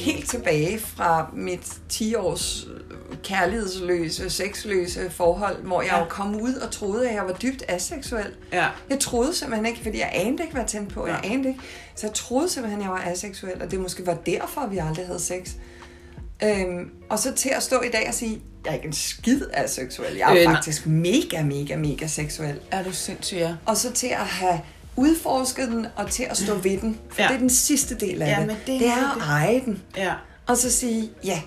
helt tilbage fra mit 10 års kærlighedsløse, sexløse forhold, hvor jeg Ja. jo kom ud og troede, at jeg var dybt aseksuel. Ja. Jeg troede simpelthen ikke, fordi jeg anede ikke, hvad jeg tændte på. Jeg Ja. anede ikke. Så jeg troede simpelthen, at jeg var aseksuel, og det måske var derfor, vi aldrig havde sex. Øhm, og så til at stå i dag og sige, jeg er ikke en skid aseksuel. Jeg er Øh, øh, nej. faktisk mega, mega, mega seksuel. Er du sindssyg, ja. Og så til at have udforsket den, og til at stå ved den. For Ja. det er den sidste del af Ja, det. det det, er det at eje den. Ja. Og så sige, ja,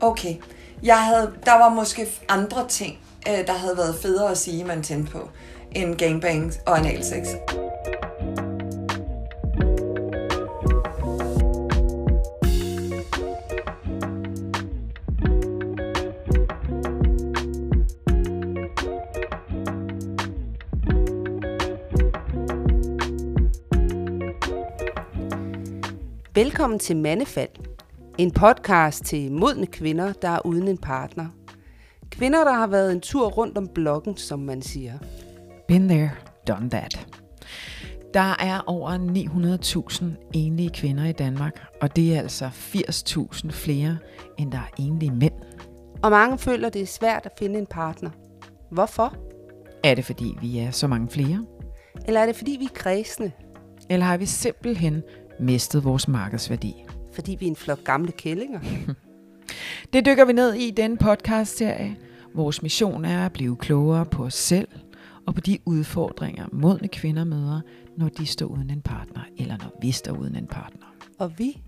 okay. Jeg havde, der var måske andre ting, øh, der havde været federe at sige, man tændte på, end gangbang og analsex. Velkommen til Mandefald, en podcast til modne kvinder, der er uden en partner. Kvinder, der har været en tur rundt om blokken, som man siger. Been there, done that. Der er over 900.000 enlige kvinder i Danmark, og det er altså 80.000 flere, end der er enlige mænd. Og mange føler, det er svært at finde en partner. Hvorfor? Er det fordi, vi er så mange flere? Eller er det fordi, vi er kredsende? Eller har vi simpelthen mistet vores markedsværdi? Fordi vi er en flok gamle kællinger? Det dykker vi ned i i denne podcast-serie. Vores mission er at blive klogere på os selv og på de udfordringer, modne kvinder møder, når de står uden en partner, eller når vi står uden en partner. Og vi,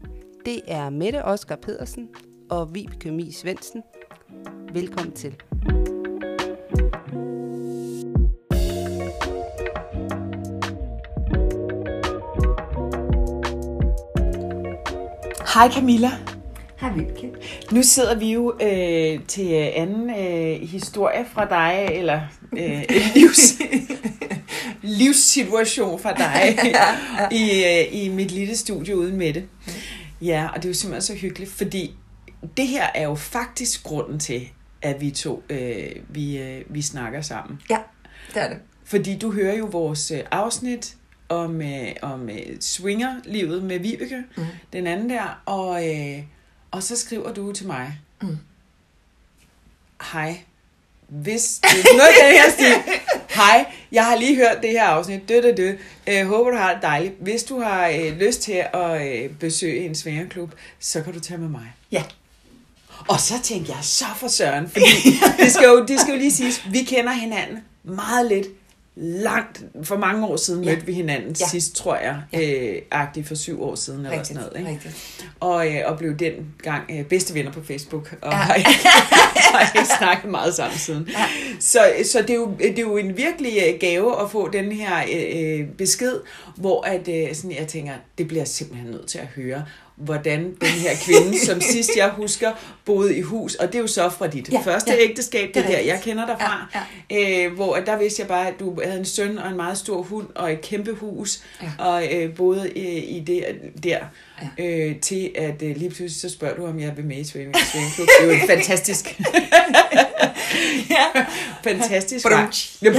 det er Mette Oskar Pedersen og Vibeke Mi Svendsen. Velkommen til. Hej Camilla. Hej Vibeke. Nu sidder vi jo øh, til anden øh, historie fra dig, eller øh, livs, livssituation fra dig i, øh, i mit lille studie uden med det. Ja, og det er jo simpelthen så hyggeligt, fordi det her er jo faktisk grunden til, at vi to øh, vi, øh, vi snakker sammen. Ja, det er det. Fordi du hører jo vores øh, afsnit om, øh, om øh, swingerlivet med Vibeke, mm. den anden der, og, øh, og så skriver du til mig, Mm. hej, hvis det er noget af den her stil, hej, jeg har lige hørt det her afsnit, død, død, død. Øh, håber du har det dejligt. Hvis du har øh, lyst til at øh, besøge en svingerklub, så kan du tage med mig. Ja. Og så tænkte jeg, så for søren, fordi det skal, jo, det skal jo lige siges, vi kender hinanden meget lidt. Langt, for mange år siden Ja. mødte vi hinanden Ja. sidst, tror jeg, øh, agtigt for syv år siden eller Rigtigt, sådan noget. Ikke? rigtigt. Og, øh, og blev den gang øh, bedste venner på Facebook, og Ja. ja. har, ikke, har ikke snakket meget sammen siden. Ja. Så, så det, er jo, det er jo en virkelig øh, gave at få den her øh, øh, besked, hvor at, øh, sådan, jeg tænker, det bliver jeg simpelthen nødt til at høre, hvordan den her kvinde, som sidst jeg husker, boede i hus, og det er jo så fra dit Ja, ja, første ja. ja, ægteskab, det, Det er der, jeg kender dig fra, Ja, Øh, hvor der vidste jeg bare, at du havde en søn og en meget stor hund og et kæmpe hus, Ja. og øh, boede i, i det der, Ja. øh, til at øh, lige pludselig så spørger du, om jeg vil med i svømmeklub. Det er jo en fantastisk, Ja. fantastisk vej. Ja.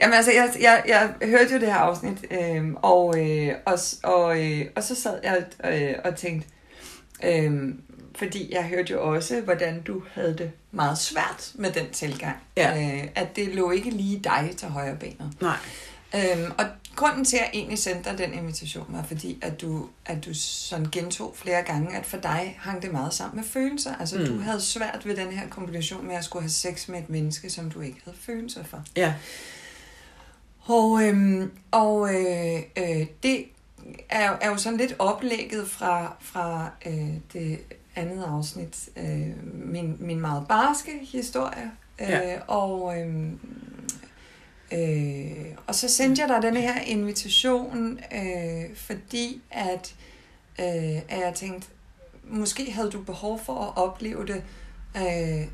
Jamen altså, jeg, jeg, jeg hørte jo det her afsnit, øh, og, øh, og, og, øh, og så sad jeg øh, og tænkte, øh, fordi jeg hørte jo også, hvordan du havde det meget svært med den tilgang. Ja. Øh, at det lå ikke lige dig til højre benet. Nej. Øhm, og grunden til, at jeg egentlig sendte dig den invitation, var fordi, at du, at du sådan gentog flere gange, at for dig hang det meget sammen med følelser. Altså, mm. Du havde svært ved den her kombination med at skulle have sex med et menneske, som du ikke havde følelser for. Ja. Og, øhm, og øh, øh, det er, er jo sådan lidt oplægget fra, fra øh, det andet afsnit, øh, min, min meget barske historie. Øh, Ja. og, øh, øh, og så sendte jeg dig denne her invitation, øh, fordi at, øh, at jeg tænkte, måske havde du behov for at opleve det øh,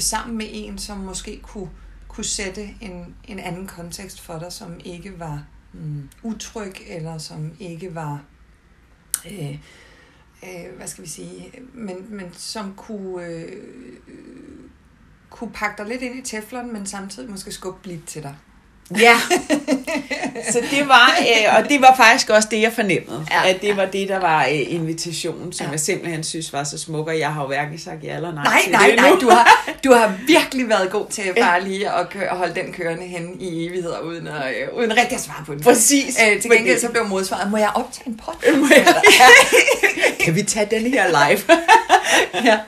sammen med en, som måske kunne, kunne sætte en, en anden kontekst for dig, som ikke var mm, utryg, eller som ikke var, øh, øh, hvad skal vi sige, men, men som kunne, øh, øh, kunne pakke dig lidt ind i teflon, men samtidig måske skubbe lidt til dig. Ja, så det var, øh, og det var faktisk også det, jeg fornemmede, Ja. ja. at det var det, der var øh, invitationen, som Ja. ja. jeg simpelthen synes var så smuk, og jeg har jo hverken sagt ja eller nej, Nej, til nej, det nej, du har, du har virkelig været god til bare lige at, køre, holde den kørende hen i evigheder, uden, at, øh, uden rigtig at svare på den. Præcis. Øh, til gengæld så blev modsvaret, må jeg optage en podcast? Må jeg- Kan vi tage den her live? ja.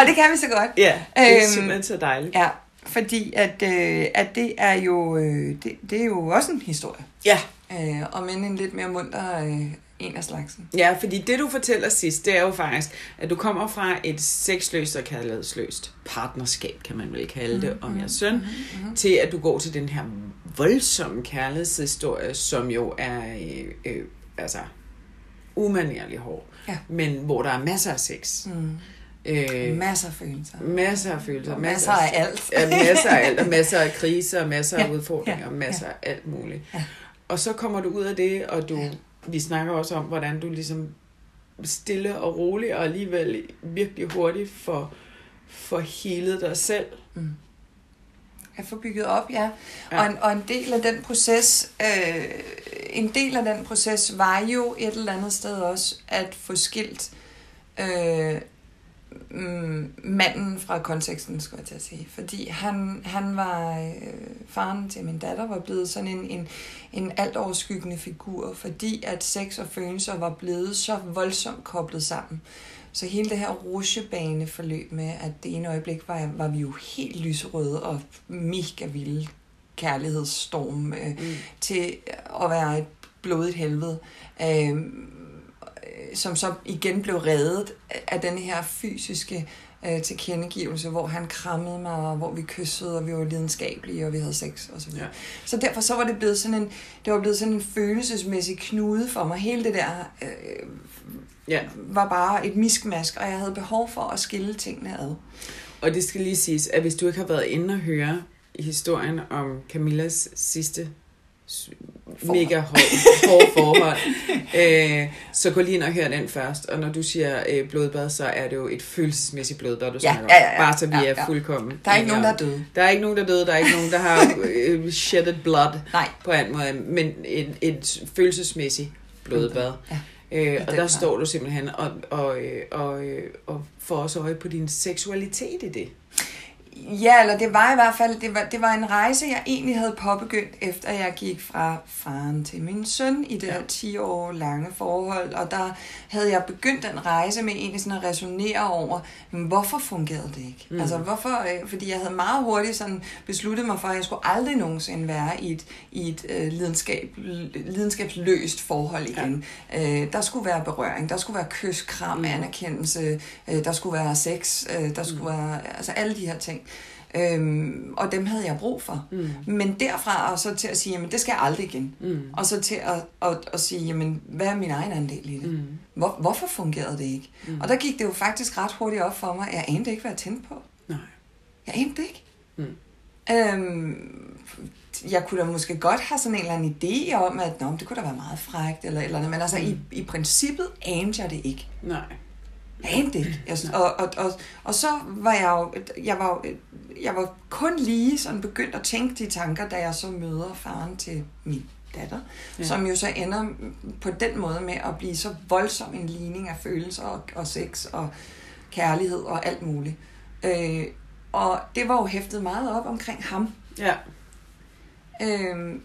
Og det kan vi så godt. ja, det er Øhm, simpelthen så dejligt. Ja, fordi at, øh, at det er jo øh, det, det er jo også en historie. Ja. Øh, og men en lidt mere munter øh, en af slagsen. Ja, fordi det du fortæller sidst, det er jo faktisk, at du kommer fra et sexløst og kærlighedsløst partnerskab, kan man vel kalde det, om jeres søn, mm-hmm. til at du går til den her voldsomme kærlighedshistorie, som jo er øh, øh, altså umanerlig hård, Ja. men hvor der er masser af sex. Mm. Øh, Masser af følelser. masser af følelser. Og masser af alt. Ja, masser af alt, og masser af kriser, og masser af Ja, udfordringer, ja, masser af alt muligt. Ja. Og så kommer du ud af det, og du, vi snakker også om, hvordan du ligesom stille og roligt, og alligevel virkelig hurtigt får, får helet dig selv. Mm. at få bygget op, ja. Ja. Og, en, og en del af den proces, øh, en del af den proces var jo et eller andet sted også at få skilt øh, mm, manden fra konteksten, skulle jeg til at sige. Fordi han, han var, øh, faren til min datter var blevet sådan en, en, en alt overskyggende figur, fordi at sex og følelser var blevet så voldsomt koblet sammen. Så hele det her rusjebaneforløb med, at det ene øjeblik var, var vi jo helt lyserøde og mega vilde kærlighedsstorm øh, Mm. til at være et blodigt helvede, øh, som så igen blev reddet af den her fysiske øh, tilkendegivelse, hvor han krammede mig, og hvor vi kyssede, og vi var lidenskabelige, og vi havde sex og så videre. Ja. Så derfor så var det blevet sådan en, det var blevet sådan en følelsesmæssig knude for mig. Hele det der øh, Ja. var bare et miskmask, og jeg havde behov for at skille tingene ad. Og det skal lige siges, at hvis du ikke har været inde og høre historien om Camillas sidste Forhold. mega hårde, hårde forhold, øh, så gå lige ind og hør den først. Og når du siger øh, blodbad, så er det jo et følelsesmæssigt blodbad, du Ja, snakker om. ja, ja, ja. Bare så vi Ja, er ja. fuldkommen. Der er ikke nogen, der er døde. Der er ikke nogen, der er døde. Der er ikke nogen, der har øh, shedded blood Nej. på en måde. Men et, et følelsesmæssigt blodbad. Ja. Øh, og der står du simpelthen og, og, øh, og, øh, og får også øje på din seksualitet i det. Ja, eller det var i hvert fald, det var, det var en rejse, jeg egentlig havde påbegyndt, efter jeg gik fra faren til min søn i det Ja. her 10 år lange forhold, og der havde jeg begyndt den rejse med egentlig sådan at resonere over, men hvorfor fungerede det ikke? Mm. Mm. Altså hvorfor, øh, fordi jeg havde meget hurtigt sådan besluttet mig for, at jeg skulle aldrig nogensinde være i et, i et øh, lidenskab, lidenskabsløst forhold igen. Ja. Øh, der skulle være berøring, der skulle være kys, kram, Mm. mm. anerkendelse, øh, der skulle være sex, øh, der skulle mm. være, altså alle de her ting. Øhm, og dem havde jeg brug for. Mm. Men derfra og så til at sige, jamen det skal jeg aldrig igen. Mm. Og så til at, at, at sige, jamen hvad er min egen andel i det? Mm. Hvor, hvorfor fungerede det ikke? Mm. Og der gik det jo faktisk ret hurtigt op for mig, at jeg anede ikke, hvad jeg tændte på. Nej. Jeg anede ikke. Mm. Øhm, jeg kunne da måske godt have sådan en eller anden idé om, at Nå, det kunne da være meget frækt, eller, eller men altså mm. i, i princippet anede jeg det ikke. Nej. Anede ikke. Jeg, og, og, og, og så var jeg jo, jeg var, jo- jeg var kun lige sådan begyndt at tænke de tanker, da jeg så møder faren til min datter, ja. som jo så ender på den måde med at blive så voldsom en ligning af følelser og, og sex og kærlighed og alt muligt. Øh, og det var jo hæftet meget op omkring ham. Ja. Øhm,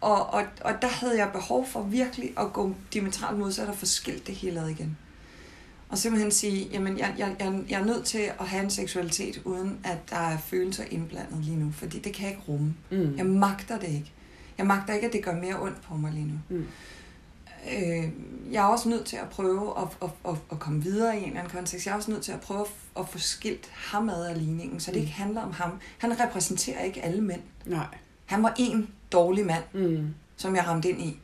og, og, og der havde jeg behov for virkelig at gå diametralt modsat og få skilt det hele ad igen. Og simpelthen sige, jamen jeg, jeg, jeg, jeg er nødt til at have en seksualitet, uden at der er følelser indblandet lige nu, fordi det kan jeg ikke rumme. Mm. Jeg magter det ikke. Jeg magter ikke, at det gør mere ondt på mig lige nu. Mm. Øh, jeg er også nødt til at prøve at, at, at, at komme videre i en eller anden kontekst. Jeg er også nødt til at prøve at, at få skilt ham ad af ligningen, så det Mm. ikke handler om ham. Han repræsenterer ikke alle mænd. Nej. Han var en dårlig mand, Mm. som jeg ramte ind i.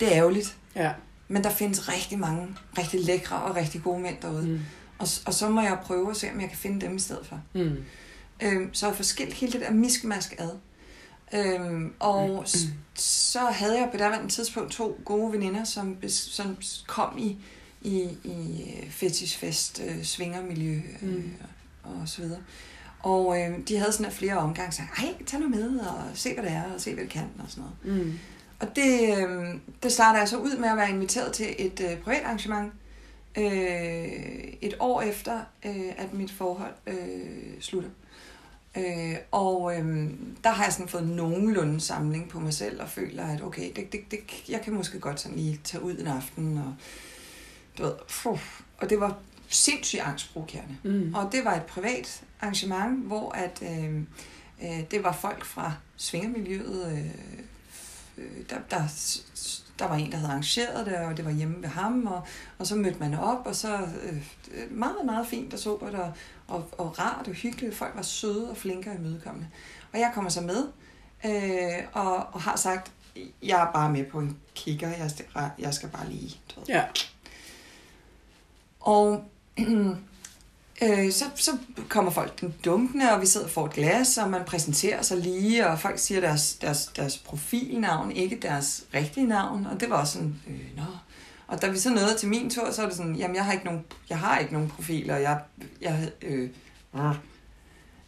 Det er ærgerligt, Ja. Men der findes rigtig mange rigtig lækre og rigtig gode mænd derude. Mm. Mm. Og, og så må jeg prøve at se, om jeg kan finde dem i stedet for. Mm. Øhm, så jeg får skilt hele det der miskmask ad. Øhm, og s- så havde jeg på daværende tidspunkt to gode veninder, som, som kom i, i, i øh, fetishfest, øh, svingermiljø øh, Mm. og så videre. Og øh, de havde sådan flere omgange sagt, ej, tag nu med og se, hvad det er, og se, hvad det kan, og sådan noget. Mm. Og det, øh, det starter jeg så ud med at være inviteret til et øh, privat arrangement, øh, et år efter, øh, at mit forhold øh, slutter. Øh, og øh, der har jeg sådan fået nogenlunde samling på mig selv, og føler, at okay, det, det, det, jeg kan måske godt sådan lige tage ud en aften, og du ved, puh, og det var sindssygt angstprovokerende. Mm. Og det var et privat arrangement, hvor at, øh, øh, det var folk fra svingermiljøet. Øh, øh, der, der, der var en, der havde arrangeret det, og det var hjemme ved ham, og, og så mødte man op, og så øh, meget, meget fint og sobert, og, og, og rart og hyggeligt. Folk var søde og flinke og imødekommende. Og jeg kommer så med, øh, og, og har sagt, jeg er bare med på en kigger, jeg skal, jeg skal bare lige, du ved, Ja. og øh, så, så kommer folk den dunkende, og vi sidder og får et glas, og man præsenterer sig lige, og folk siger deres, deres, deres profilnavn, ikke deres rigtige navn, og det var også sådan, øh, nå. Og da vi så nåede til min tur, så er det sådan, jamen jeg har ikke nogen, jeg har ikke nogen profiler, jeg, jeg øh, Ja.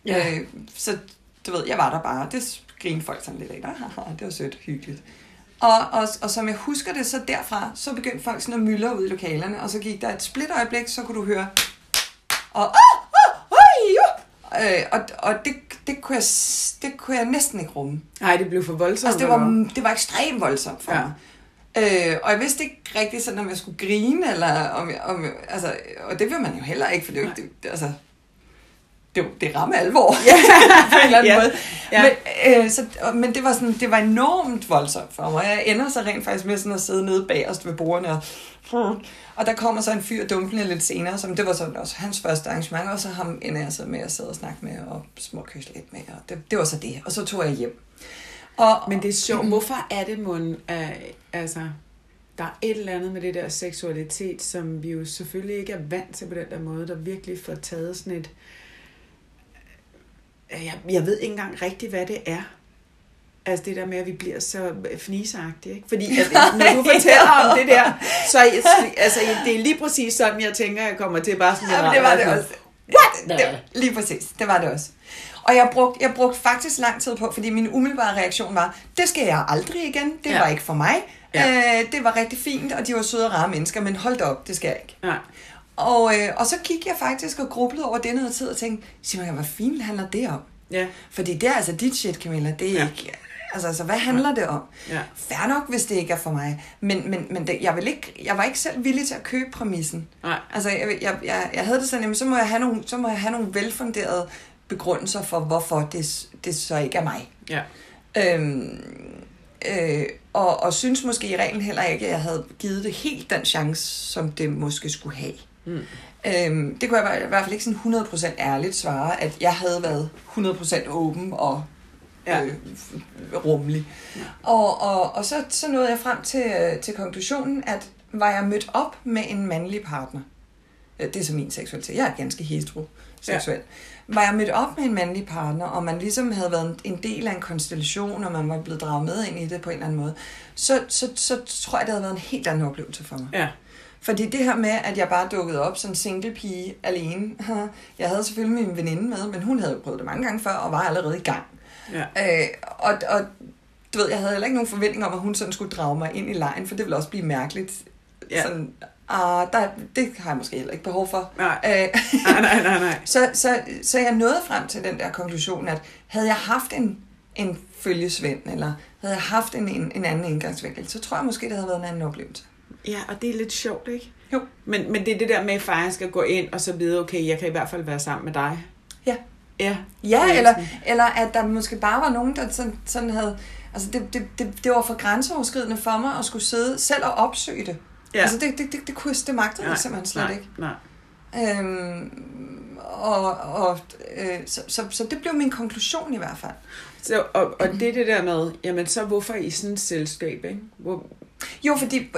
ja. øh, så du ved, jeg var der bare, det grinede folk sådan lidt af, "Haha, det var sødt, hyggeligt. Og, og, og som jeg husker det, så derfra, så begyndte folk sådan at myldre ud i lokalerne, og så gik der et splitøjeblik, så kunne du høre, og, ah, ah, oj, jo. øh, og, og det, det, kunne jeg, det kunne jeg næsten ikke rumme. Nej, det blev for voldsomt. Altså, det var, det var ekstremt voldsomt for Ja. mig. Øh, og jeg vidste ikke rigtig sådan, om jeg skulle grine, eller om, jeg, om jeg, altså, og det vil man jo heller ikke, for det er jo ikke, det, altså, det, det rammer alvor, ja. på en eller anden Ja. måde. Ja. Men, øh, så, men det var, sådan, det var enormt voldsomt for mig. Jeg ender så rent faktisk med sådan at sidde nede bagerst ved bordene, og, og der kommer så en fyr dumpende lidt senere, som det var sådan også hans første arrangement, og så ham ender jeg så med at sidde og snakke med, og småkysse lidt med, og det, det var så det. Og så tog jeg hjem. Og, Men det er sjovt. Hvorfor er det, mon, uh, altså, der er et eller andet med det der seksualitet, som vi jo selvfølgelig ikke er vant til på den der måde, der virkelig får taget sådan et... Øh, Jeg, jeg ved ikke engang rigtigt, hvad det er. Altså det der med, at vi bliver så fnisagtige, ikke? Fordi at, når du fortæller om det der, så jeg- altså, det er lige præcis sådan, jeg tænker, jeg kommer til bare sådan... Ja, men det var det også. What? Det, lige præcis, det var det også. Og jeg brugte, jeg brugte faktisk lang tid på, fordi min umiddelbare reaktion var, det skal jeg aldrig igen, det Ja. ja. var ikke for mig. Ja. Ja. Øh, det var rigtig fint, og de var søde og rare mennesker, men hold da op, det skal jeg ikke. Nej. Og, øh, og så gik jeg faktisk og grublede over det noget tid og tænkte, Simon, hvad fint handler det om? Ja. Fordi det er altså dit shit, Camilla, det er Ja. ja. ikke... Altså, altså, hvad handler det om? Ja. Fair nok, hvis det ikke er for mig. Men, men, men det, jeg, vil ikke, jeg var ikke selv villig til at købe præmissen. Nej. Altså, jeg, jeg, jeg, jeg havde det sådan, jamen, så må jeg have nogle, så må jeg have nogle velfunderede begrundelser for, hvorfor det, det så ikke er mig. Ja. Øhm, øh, og, og synes måske i reglen heller ikke, at jeg havde givet det helt den chance, som det måske skulle have. Mm. Øhm, det kunne jeg i hvert fald ikke sådan 100% ærligt svare, at jeg havde været 100% åben og Ja. øh, rummelig. Og, og, og så, så nåede jeg frem til, øh, til konklusionen, at var jeg mødt op med en mandlig partner, øh, det er så min seksualitet, jeg er ganske heteroseksuel, ja. Var jeg mødt op med en mandlig partner, og man ligesom havde været en del af en konstellation, og man var blevet draget med ind i det på en eller anden måde, så, så, så tror jeg, det havde været en helt anden oplevelse for mig. Ja. Fordi det her med, at jeg bare dukkede op som single pige alene. Jeg havde selvfølgelig min veninde med, men hun havde jo prøvet det mange gange før, og var allerede i gang. Ja. Øh, og, og du ved, jeg havde heller ikke nogen forventning om, at hun sådan skulle drage mig ind i lejen, for det ville også blive mærkeligt. Ja. Sådan, ah, der, det har jeg måske heller ikke behov for. Nej. Øh, Nej, nej, nej, nej. så, så, så jeg nåede frem til den der konklusion, at havde jeg haft en, en følgesvend, eller havde jeg haft en, en, en anden indgangsvinkel, så tror jeg måske, det havde været en anden oplevelse. Ja, og det er lidt sjovt, ikke? Jo. Men, men det er det der med, at faktisk skal gå ind og så vide, okay, jeg kan i hvert fald være sammen med dig. Ja. Ja. Ja, er eller, eller at der måske bare var nogen, der sådan, sådan havde... Altså, det, det, det, det var for grænseoverskridende for mig at skulle sidde selv og opsøge det. Ja. Altså, det, det, det, det, kunne, det magtede jeg simpelthen slet nej, ikke. Nej. Øhm, og, og, øh, så, så, så det blev min konklusion i hvert fald. Så, og, og det det der med, jamen så hvorfor i sådan et selskab, ikke? Hvor, Jo, fordi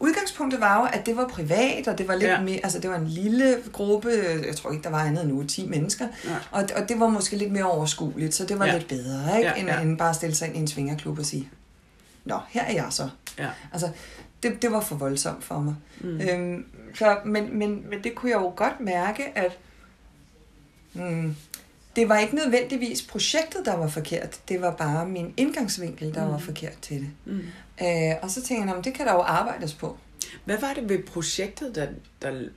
udgangspunktet var jo, at det var privat, og det var lidt Ja. mere, altså det var en lille gruppe, jeg tror ikke, der var andet end nu 10 mennesker, Ja. og, og det var måske lidt mere overskueligt, så det var Ja. lidt bedre, ikke? Ja, Ja, end, ja. ja. end bare at stille sig ind i en svingerklub og sige, Nå, her er jeg så. ja. Altså, det, det var for voldsomt for mig. Mm. Øhm, så, men, men, men det kunne jeg jo godt mærke, at mm, det var ikke nødvendigvis projektet, der var forkert. Det var bare min indgangsvinkel, der mm. var forkert til det. Mm. Øh, og så tænkte jeg, det kan der jo arbejdes på. Hvad var det ved projektet, der, der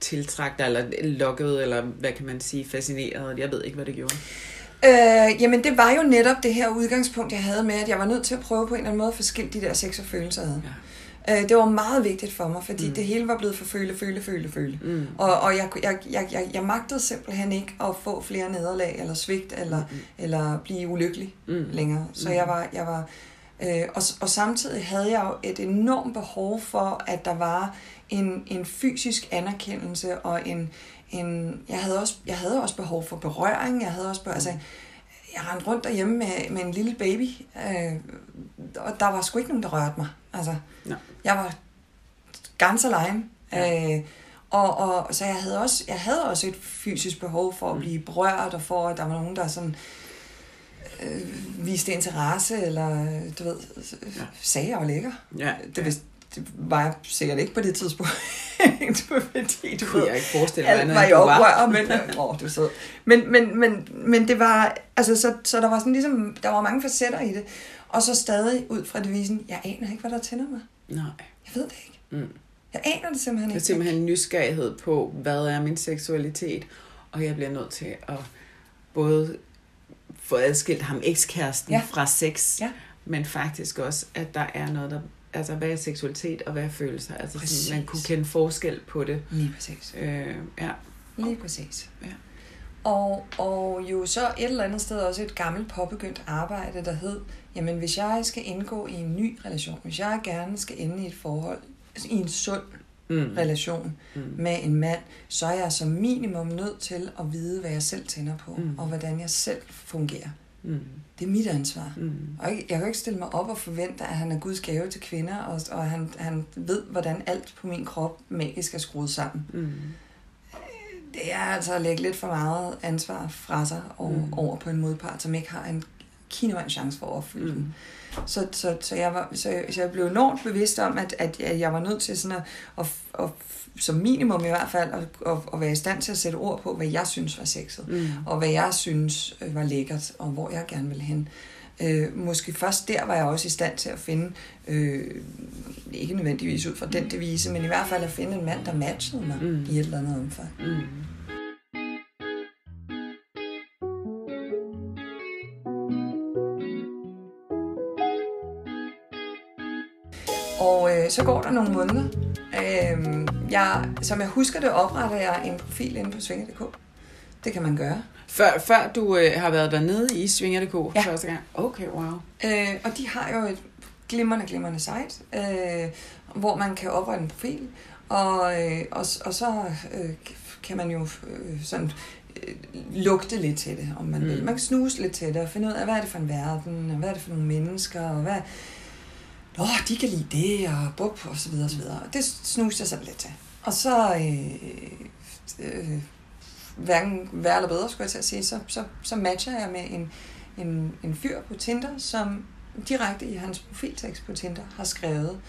tiltrak dig, eller lukkede, eller hvad kan man sige, fascinerede? Jeg ved ikke, hvad det gjorde. Øh, jamen, det var jo netop det her udgangspunkt, jeg havde med, at jeg var nødt til at prøve på en eller anden måde at forskille de der sex og følelser ad. Ja. Øh, det var meget vigtigt for mig, fordi mm. det hele var blevet for føle, føle, føle, føle. Mm. Og, og jeg, jeg, jeg, jeg, jeg magtede simpelthen ikke at få flere nederlag, eller svigt, eller, mm. eller blive ulykkelig mm. længere. Så mm. jeg var... Jeg var øh, og, og samtidig havde jeg jo et enormt behov for, at der var en, en fysisk anerkendelse og en, en jeg, havde også, jeg havde også behov for berøring. Jeg havde også behov, altså, jeg rendte rundt derhjemme med, med en lille baby, øh, og der var sgu ikke nogen, der rørte mig. Altså, no. Jeg var ganske alene. Ja. Øh, og, og, så jeg havde, også, jeg havde også et fysisk behov for at mm. blive berørt, og for at der var nogen, der sådan øh, viste interesse, eller du ved, ja. sagde, jeg var lækker. Ja. Det, ja det var jeg sikkert ikke på det tidspunkt. fordi, du kunne jeg ikke forestille mig, alt var i oprør, men, åh, du så. Men, men, men, men det var, altså, så, så der var sådan ligesom, der var mange facetter i det. Og så stadig ud fra devisen, jeg aner ikke, hvad der tænder mig. Nej. Jeg ved det ikke. Mm. Jeg aner det simpelthen ikke. Det er simpelthen en nysgerrighed på, hvad er min seksualitet, og jeg bliver nødt til at både få adskilt ham ekskæresten ja. fra sex, ja. men faktisk også, at der er noget, der altså, hvad er seksualitet og hvad er følelser? Altså, sådan, man kunne kende forskel på det. Lige præcis. Øh, ja. Lige præcis. Ja. Og, og jo så et eller andet sted også et gammelt påbegyndt arbejde, der hed, jamen hvis jeg skal indgå i en ny relation, hvis jeg gerne skal ende i et forhold, altså i en sund mm. relation mm. med en mand, så er jeg som minimum nødt til at vide, hvad jeg selv tænder på, mm. og hvordan jeg selv fungerer. Mm. Det er mit ansvar. Mm. Og jeg, jeg kan ikke stille mig op og forvente, at han er Guds gave til kvinder, og, og han, han ved, hvordan alt på min krop magisk er skruet sammen. Mm. Det er altså at lægge lidt for meget ansvar fra sig og, mm. over på en modpart, som ikke har en kinemand chance for at opfylde mm. den. Så, så, så, jeg var, så, så jeg blev enormt bevidst om, at, at jeg var nødt til sådan at, at, at som minimum i hvert fald, at, at, at være i stand til at sætte ord på, hvad jeg synes var sexet, mm. og hvad jeg synes øh, var lækkert, og hvor jeg gerne ville hen. Øh, måske først der var jeg også i stand til at finde, øh, ikke nødvendigvis ud fra den devise, men i hvert fald at finde en mand, der matchede mig mm. i et eller andet omfang. Mm. Så går der nogle måneder. Øh, jeg, som jeg husker det, opretter jeg en profil inde på svinger.dk. Det kan man gøre. Før, før du øh, har været dernede i svinger.dk ja. første gang? Okay, wow. Øh, og de har jo et glimrende, glimrende site, øh, hvor man kan oprette en profil, og, øh, og, og så øh, kan man jo øh, sådan øh, lugte lidt til det, om man mm. vil. Man kan snuse lidt til det og finde ud af, hvad er det for en verden, og hvad er det for nogle mennesker, og hvad, Nå, de kan lide det, og bup, og så videre, og så videre. Det snuste jeg så lidt til. Og så, øh, øh, hverken værre eller bedre, skulle jeg til at sige, så, så, så matcher jeg med en, en, en fyr på Tinder, som direkte i hans profiltekst på Tinder har skrevet,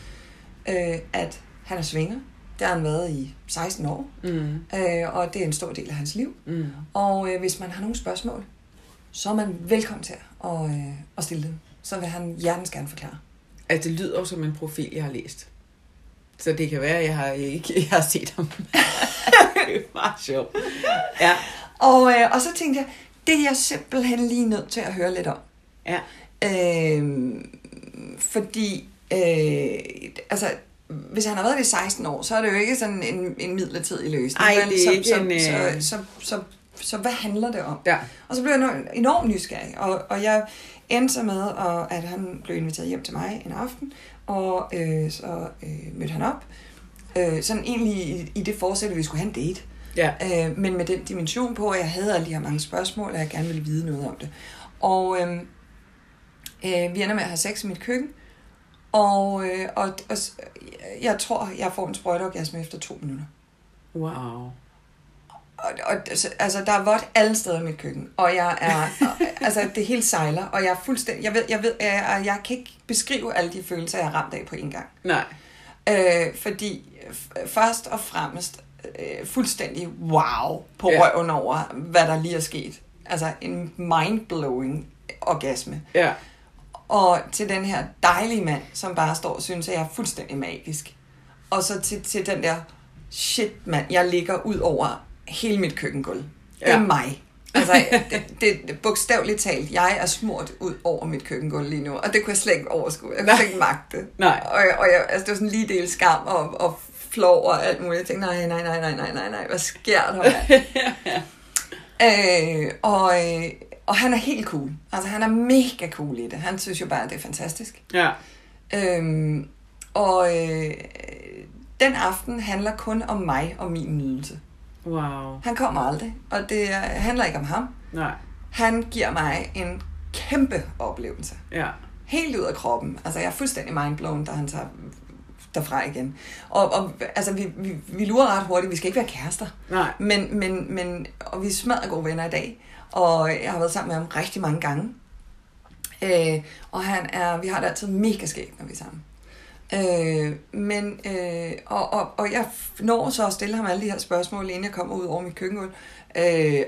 øh, at han er svinger. Det har han været i 16 år, mm. øh, og det er en stor del af hans liv. Mm. Og øh, hvis man har nogle spørgsmål, så er man velkommen til at, øh, at stille dem. Så vil han hjertens gerne forklare. Altså, det lyder jo som en profil, jeg har læst. Så det kan være, at jeg har, ikke, jeg har set ham. det er meget sjovt. Ja. Og, øh, og så tænkte jeg, det er jeg simpelthen lige nødt til at høre lidt om. Ja. Øh, fordi, øh, altså, hvis han har været i 16 år, så er det jo ikke sådan en, en midlertidig løsning. Nej, det er ikke så, en... Så, øh, så, så, så, så hvad handler det om? Ja. Og så blev jeg enormt nysgerrig, og, og jeg endte så med, at han blev inviteret hjem til mig en aften, og øh, så øh, mødte han op. Øh, sådan egentlig i, i det forsæt, at vi skulle have en date. Ja. Øh, men med den dimension på, at jeg havde alle de her mange spørgsmål, og jeg gerne ville vide noget om det. Og øh, øh, vi ender med at have sex i mit køkken, og, øh, og, og jeg tror, jeg får en sprøjteorgasme efter to minutter. Wow og, og, altså, der er vådt alle steder i mit køkken, og jeg er, altså, det hele sejler, og jeg er fuldstændig, jeg ved, jeg ved, jeg, jeg kan ikke beskrive alle de følelser, jeg har ramt af på en gang. Nej. Øh, fordi først og fremmest, øh, fuldstændig wow på ja. røven over, hvad der lige er sket. altså en mind-blowing orgasme. Ja. Og til den her dejlige mand, som bare står og synes, at jeg er fuldstændig magisk. Og så til, til den der, shit mand, jeg ligger ud over hele mit køkkengulv. Det er Ja. mig. Altså, det, det, bogstaveligt talt, jeg er smurt ud over mit køkkengulv lige nu, og det kunne jeg slet ikke overskue. Jeg kunne Nej. slet ikke magte. Nej. Og, og jeg, altså, det var sådan lige del skam og, og flov og alt muligt. Jeg tænkte, nej, nej, nej, nej, nej, nej, nej, hvad sker der, mand? øh, og, øh, og han er helt cool. Altså, han er mega cool i det. Han synes jo bare, at det er fantastisk. Ja. Øhm, og øh, den aften handler kun om mig og min nydelse. Wow. Han kommer aldrig, og det er- handler ikke om ham. Nej. Han giver mig en kæmpe oplevelse. Ja. Helt ud af kroppen. Altså, jeg er fuldstændig mindblown, da han tager derfra igen. Og, og altså, vi, vi, vi lurer ret hurtigt. Vi skal ikke være kærester. Nej. Men, men, men, og vi er smadret gode venner i dag. Og jeg har været sammen med ham rigtig mange gange. Øh, og han er, vi har det altid mega skægt, når vi er sammen. Øh, men, øh, og, og, og jeg når så at stille ham alle de her spørgsmål, inden jeg kommer ud over mit køkkengulv. Øh,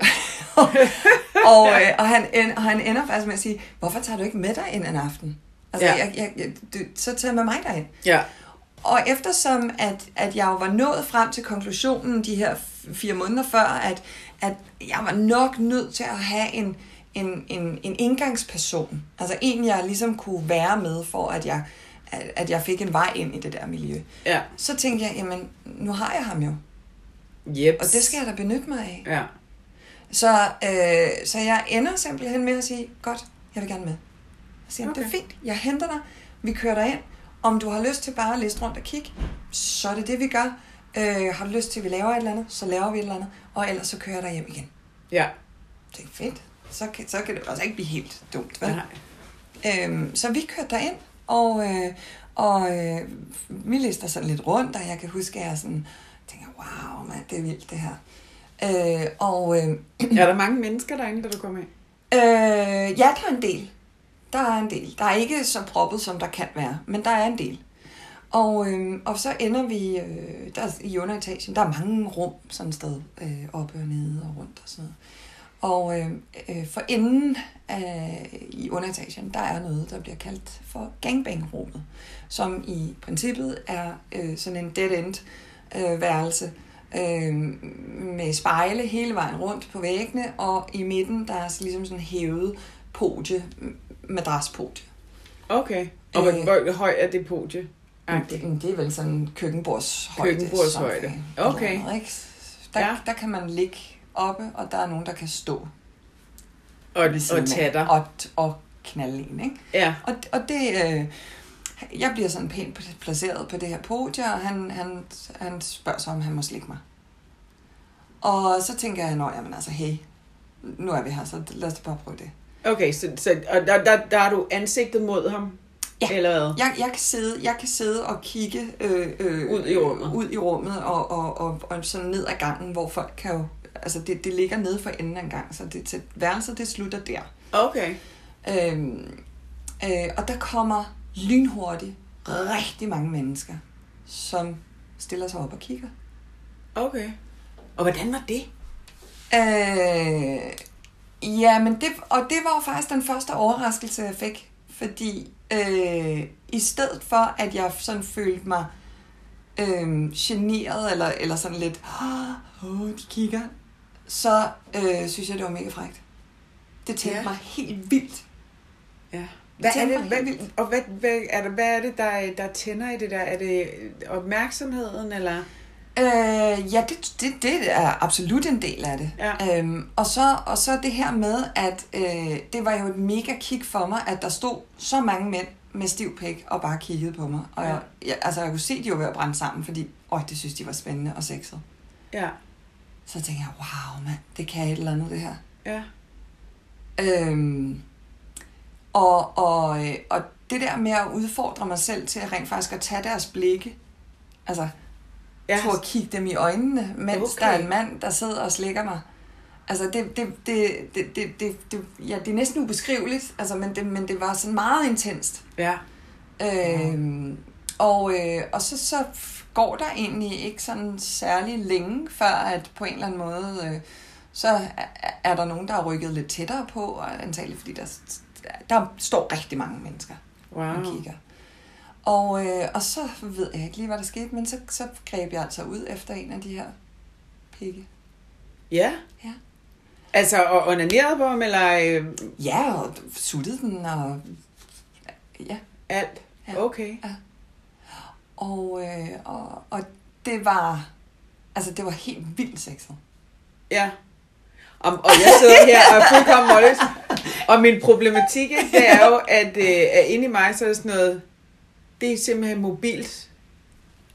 og, og, øh, og, han, og han ender faktisk med at sige, hvorfor tager du ikke med dig ind en aften? Altså, Ja. jeg, jeg, jeg, du, så tager med mig derind. Ja. Og eftersom, at, at jeg jo var nået frem til konklusionen de her fire måneder før, at, at jeg var nok nødt til at have en, en, en, en indgangsperson. Altså en, jeg ligesom kunne være med, for at jeg, at, at jeg fik en vej ind i det der miljø. Ja. Så tænkte jeg, jamen, nu har jeg ham jo. Yep. Og det skal jeg da benytte mig af. Ja. Så, øh, så jeg ender simpelthen med at sige, godt, jeg vil gerne med. Så siger han, det er Okay. fint, jeg henter dig, vi kører dig ind. Om du har lyst til bare at liste rundt og kigge, så er det det, vi gør. Øh, har du lyst til, at vi laver et eller andet, så laver vi et eller andet. Og ellers så kører jeg dig hjem igen. Ja. Det er fedt. Så kan, så kan det altså ikke blive helt dumt, vel? Nej. Øhm, så vi kørte derind, og, øh, og øh, vi lister sådan lidt rundt, og jeg kan huske, at jeg sådan tænker, wow, mand, det er vildt det her. Øh, og øh, Er der mange mennesker derinde, da du kommer ind? Øh, ja, der er en del. Der er en del. Der er ikke så proppet, som der kan være, men der er en del. Og, øh, og så ender vi øh, der er i underetagen. Der er mange rum sådan et sted, øh, oppe og nede og rundt og sådan noget. Og øh, øh, for enden af, i underetagen, der er noget, der bliver kaldt for gangbang-rummet, som i princippet er øh, sådan en dead-end øh, værelse, øh, med spejle hele vejen rundt på væggene, og i midten, der er ligesom sådan en hævet podie, madraspodie. Okay. Og hvor, Øh. hvor høj er det podie? Det, det er vel sådan køkkenbordshøjde. Køkkenbordshøjde. Okay. noget, ikke? Der, ja. der kan man ligge oppe, og der er nogen, der kan stå Og, og tage dig. og, og knalde en, ikke? Ja. Og, og det, øh, jeg bliver sådan pænt placeret på det her podie, og han, han, han spørger så, om han må slikke mig. Og så tænker jeg, nå, jamen altså, hey, nu er vi her, så lad os bare prøve det. Okay, så, så og der, der, der er du ansigtet mod ham? Ja. Eller hvad? Jeg, jeg, kan sidde, jeg kan sidde og kigge øh, øh, Ud i rummet. ud i rummet og, og, og, og sådan ned ad gangen, hvor folk kan jo... Altså, det, det ligger nede for enden af en gang, så det, til værelset, det slutter der. Okay. Øhm, øh, og der kommer lynhurtigt rigtig mange mennesker, som stiller sig op og kigger. Okay. Og hvordan var det? Øh, ja, men det, og det var jo faktisk den første overraskelse, jeg fik. Fordi øh, i stedet for, at jeg sådan følte mig øh, generet, eller, eller sådan lidt, åh, oh, de kigger, så øh, synes jeg, det var mega frækt. Det tændte Ja. mig helt vildt. Ja. Hvad er det, hvad, og hvad, hvad, er det, hvad er det, der, der tænder i det der? Er det opmærksomheden, eller? Øh, ja, det, det, det er absolut en del af det. Ja. Øhm, og, så, og så det her med, at øh, det var jo et mega kick for mig, at der stod så mange mænd med stiv pæk og bare kiggede på mig. Og Ja. jeg, jeg, altså, jeg kunne se, de var ved at brænde sammen, fordi åh, det synes de var spændende og sexet. Ja. Så tænkte jeg, wow mand, det kan et eller andet det her. Ja. Øhm, og, og, og det der med at udfordre mig selv til at rent faktisk at tage deres blikke, altså Ja. ja. at kigge dem i øjnene, mens Okay. der er en mand, der sidder og slikker mig. Altså, det, det, det, det, det, det, det, ja, det er næsten ubeskriveligt, altså, men, det, men det var sådan meget intenst. Ja. Øhm, og, øh, og så, så går der egentlig ikke sådan særlig længe, før at på en eller anden måde, øh, Så er- er der nogen, der er rykket lidt tættere på, og antageligt fordi der, der står rigtig mange mennesker Wow. og kigger. Og, øh, og så ved jeg ikke lige, hvad der skete, men så, så greb jeg altså ud efter en af de her pigge. Ja. Ja. Altså, og onanerede på ham, eller øh, Ja, og suttede den, og ja. alt? Ja. Okay. Og, øh, og, og det var, altså det var helt vildt sexet. Ja. Og, og jeg sidder her og er fuldkommen målløs. Og min problematik, det er jo, at, øh, at inde i mig, så er sådan noget, det er simpelthen mobilt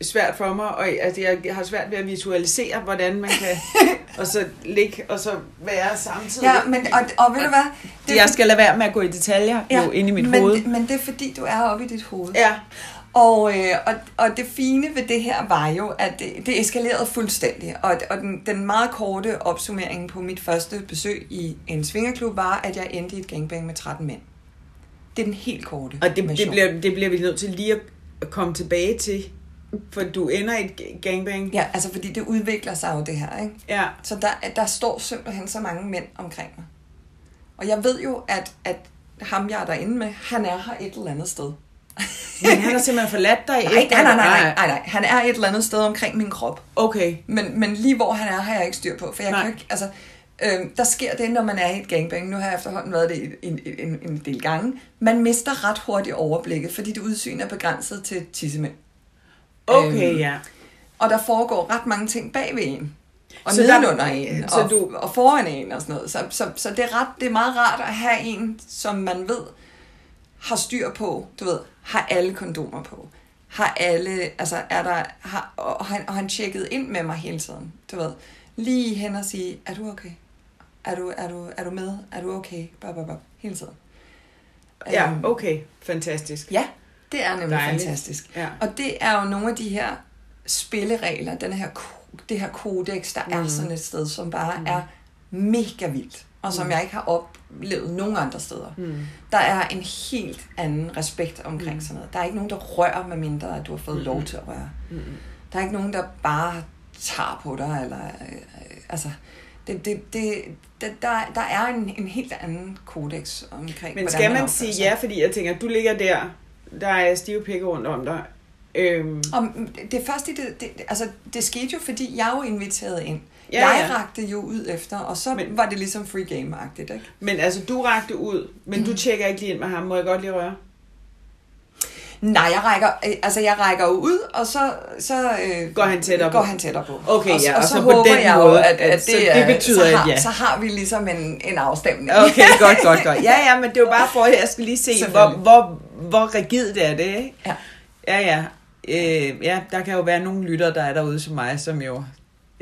svært for mig, og altså, jeg har svært ved at visualisere, hvordan man kan, og så ligge, og så være samtidig. Ja, men, og, og ved du hvad? Det, jeg skal lade være med at gå i detaljer, ja, jo, inde i mit men, hoved. Men det er fordi, du er oppe i dit hoved. Ja, Og, øh, og, og det fine ved det her var jo, at det, det eskalerede fuldstændig. Og, og den, den meget korte opsummering på mit første besøg i en svingerklub var, at jeg endte i et gangbang med 13 mænd. Det er den helt korte og det, det, bliver, det bliver vi nødt til lige at komme tilbage til, for du ender i et gangbang. Ja, altså fordi det udvikler sig jo det her, ikke? Ja. Så der, der står simpelthen så mange mænd omkring mig. Og jeg ved jo, at, at ham, jeg er derinde med, han er her et eller andet sted. Men han har simpelthen forladt dig Nej, nej, nej, nej, nej, nej, nej. Han er et eller andet sted omkring min krop. Okay. Men, men lige hvor han er, har jeg ikke styr på. For jeg Nej. kan ikke, altså, øh, der sker det, når man er i et gangbang. Nu har jeg efterhånden været det en, en, en, del gange. Man mister ret hurtigt overblikket, fordi det udsyn er begrænset til tissemænd. Okay, Øhm, ja. Og der foregår ret mange ting bag ved en. Og Så så der- nedenunder en, så og, du- og foran en og sådan noget. Så, så, så det, er ret, det er meget rart at have en, som man ved har styr på, du ved, har alle kondomer på. Har alle, altså er der, har, og, han, og han tjekkede ind med mig hele tiden, du ved. Lige hen og sige, er du okay? Er du, er du, er du med? Er du okay? Bop, bop, bop. Hele tiden. Ja, Øhm, okay. Fantastisk. Ja, det er nemlig Dejligt. Fantastisk. Ja. Og det er jo nogle af de her spilleregler, den her, det her kodex, der mm. er sådan et sted, som bare mm. er mega vildt, og som mm. jeg ikke har oplevet nogen andre steder. Mm. Der er en helt anden respekt omkring mm. sådan noget. Der er ikke nogen, der rører, med mindre at du har fået mm. lov til at røre. Mm. Der er ikke nogen, der bare tager på dig, eller øh, øh, altså... Det, det, det, det, der, der er en, en helt anden kodex omkring, Men skal man opfører sige sig. ja, fordi jeg tænker, du ligger der, der er stive pikke rundt om dig. Øhm, Om, det første, det, det, altså, det skete jo, fordi jeg jo inviteret ind. Ja, Ja, jeg ja. rakte jo ud efter, og så Men- var det ligesom free game-agtigt, ikke? men altså, du rakte ud, men Mhm. du tjekker ikke lige ind med ham. Må jeg godt lige røre? Nej, jeg rækker, øh, altså jeg rækker ud, og så, så øh, Går han tættere går på? han tættere på. Okay, og, ja, og, og så, så på håber den jeg måde, jo, at, at- at så det, det er- betyder så har, ja. Så har vi ligesom en, en afstemning. Okay, godt, godt, godt. Ja, ja, men det er jo bare for, at jeg skal lige se, hvor, hvor, hvor rigidt er det, ikke? Ja. Ja, ja. Øh, ja, der kan jo være nogle lytter, der er derude som mig, som jo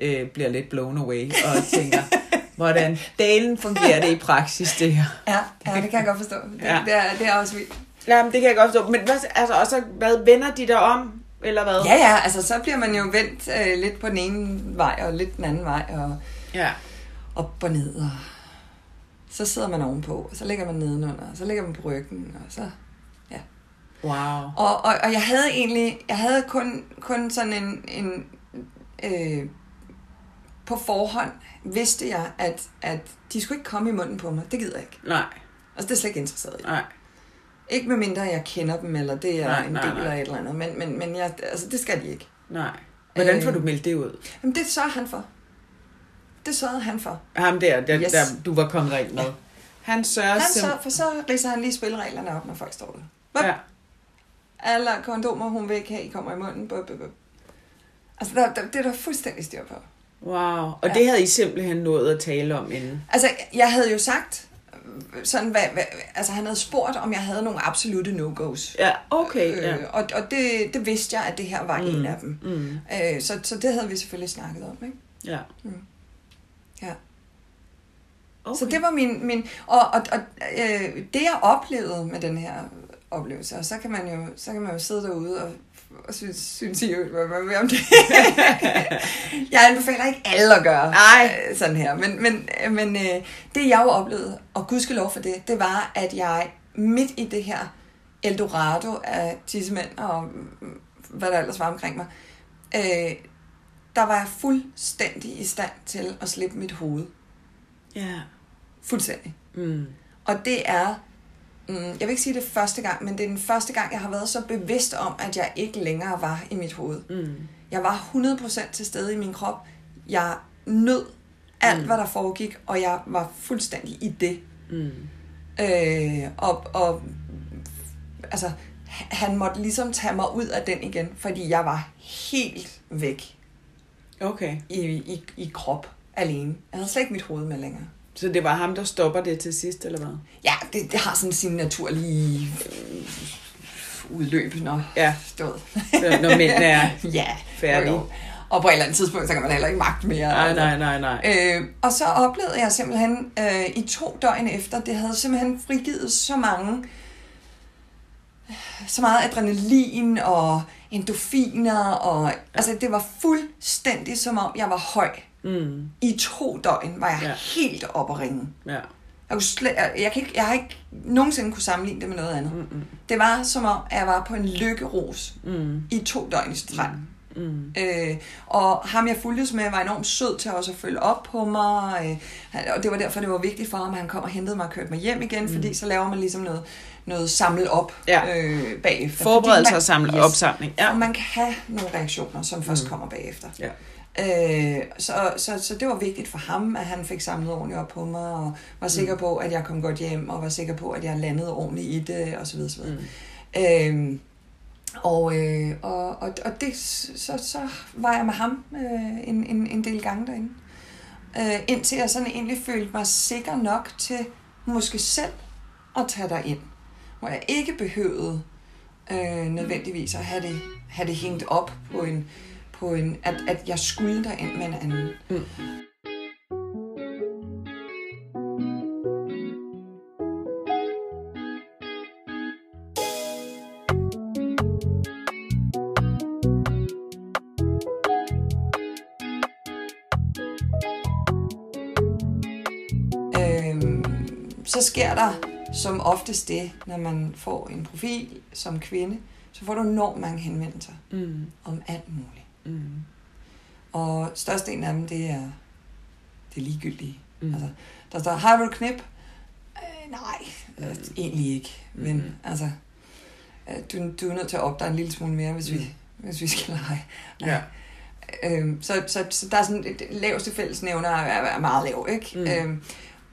øh, bliver lidt blown away og tænker, hvordan dalen fungerer det i praksis, det her. Ja, ja, det kan jeg godt forstå. Det, Ja. ja. det, er, det er også vildt. Ja, men det kan jeg godt forstå. Men hvad, altså, og så, hvad vender de der om, eller hvad? Ja, ja, altså så bliver man jo vendt øh, lidt på den ene vej, og lidt den anden vej, og ja. op og ned, og så sidder man ovenpå, og så ligger man nedenunder, og så ligger man på ryggen, og så... Wow. Og, og, og jeg havde egentlig, jeg havde kun, kun sådan en, en øh, på forhånd vidste jeg, at, at de skulle ikke komme i munden på mig. Det gider jeg ikke. Nej, Altså, det er slet ikke interesseret i. nej. Ikke med mindre jeg kender dem, eller det er Nej, en nej, del nej. af et eller andet. Men, men, men jeg, altså, det skal de ikke. Nej. Hvordan får Øh. du meldt det ud? Jamen, det sørger han for. Det sørgede han for. Ham der, der, Yes. der du var kommet rent med. Han sørger Han sim- så, for så ridser han lige spillereglerne op, når folk står der. Hvad? Ja. Alle kondomer, hun vil ikke have, I kommer i munden. Bup, bup, bup. Altså, der, der, det er der fuldstændig styr på. Wow. Og Ja. det havde I simpelthen nået at tale om inden. Altså, jeg havde jo sagt, sådan, hvad, hvad, altså han havde spurgt, om jeg havde nogle absolute no-go's. Ja, okay. Ja. Øh, og og det, det vidste jeg, at det her var mm. en af dem. Mm. Øh, så, så det havde vi selvfølgelig snakket om, ikke? Ja. Ja. Okay. Så det var min... min og og, og øh, det, jeg oplevede med den her oplevelse, og så kan man jo, så kan man jo sidde derude og, og synes, synes I jo, hvad, hvad, hvad om det? jeg anbefaler ikke alle at gøre Nej. øh, sådan her, men, men, men øh, det jeg jo oplevede, og gudskelov for det, det var, at jeg midt i det her Eldorado af tissemænd og mm, hvad der ellers var omkring mig, øh, der var jeg fuldstændig i stand til at slippe mit hoved. Ja. Fuldstændig. Mm. Og det er, mm, jeg vil ikke sige det første gang, men det er den første gang, jeg har været så bevidst om, at jeg ikke længere var i mit hoved. Mm. Jeg var 100% til stede i min krop. Jeg nød alt, mm. hvad der foregik, og jeg var fuldstændig i det. Mm. Øh, og, og altså, han måtte ligesom tage mig ud af den igen, fordi jeg var helt væk Okay. i, i, i krop alene. Jeg havde slet ikke mit hoved med længere. Så det var ham, der stopper det til sidst, eller hvad? Ja, det, det har sådan sin naturlige øh, udløb, når Ja. stået. Så Når mændene er... ja, Færdig. jo, jo. Og på et eller andet tidspunkt, så kan man heller ikke magte mere. Nej, altså. nej, nej, nej. Øh, og så oplevede jeg simpelthen øh, i to døgn efter, det havde simpelthen frigivet så mange, så meget adrenalin og endorfiner, og altså det var fuldstændig som om jeg var høj. Mm. I to døgn var jeg Ja. helt op at ringe. Ja. Jeg, kunne slet, jeg, jeg, kan ikke, jeg har ikke nogensinde kunne sammenligne det med noget andet. Mm-mm. Det var som om, at jeg var på en lykkeros Mm. i to døgn i streg. Mm. Øh, og ham jeg fulgtes med var enormt sød til også at følge op på mig. Øh, og det var derfor, det var vigtigt for ham, at han kom og hentede mig og kørte mig hjem igen, mm. fordi så laver man ligesom noget, noget samlet op Ja. øh, bagefter. Forberedelse og samle yes, opsamling. Ja. Og man kan have nogle reaktioner, som først Mm. kommer bagefter. Ja. Øh, så, så, så det var vigtigt for ham, at han fik samlet ordentligt op på mig, og var sikker på, at jeg kom godt hjem, og var sikker på, at jeg landede ordentligt i det, og så videre, så videre. Mm. Øhm, og, øh, og, og, og det, så, så var jeg med ham øh, en, en, en del gange derinde. Øh, indtil jeg sådan egentlig følte mig sikker nok til måske selv at tage dig ind. Hvor jeg ikke behøvede øh, nødvendigvis at have det, have det hængt op på en, på en at, at jeg skulle derind med en anden. Mm. Øhm, så sker der som oftest det, når man får en profil som kvinde, så får du enormt mange henvendelser Mm. om alt muligt. Mm. Og størstedelen af dem, det er det ligegyldige. Mm. Mm. Altså, der står, har du knip? Øh, nej, øh, egentlig ikke. Men Mhm. altså, øh, du, du er nødt til at opdage en lille smule mere, hvis, vi, Mm. hvis vi skal lege. Ja. Øhm, så, så, så der er sådan et laveste fællesnævner er, er meget lav, ikke? Mm. Mm. Øhm,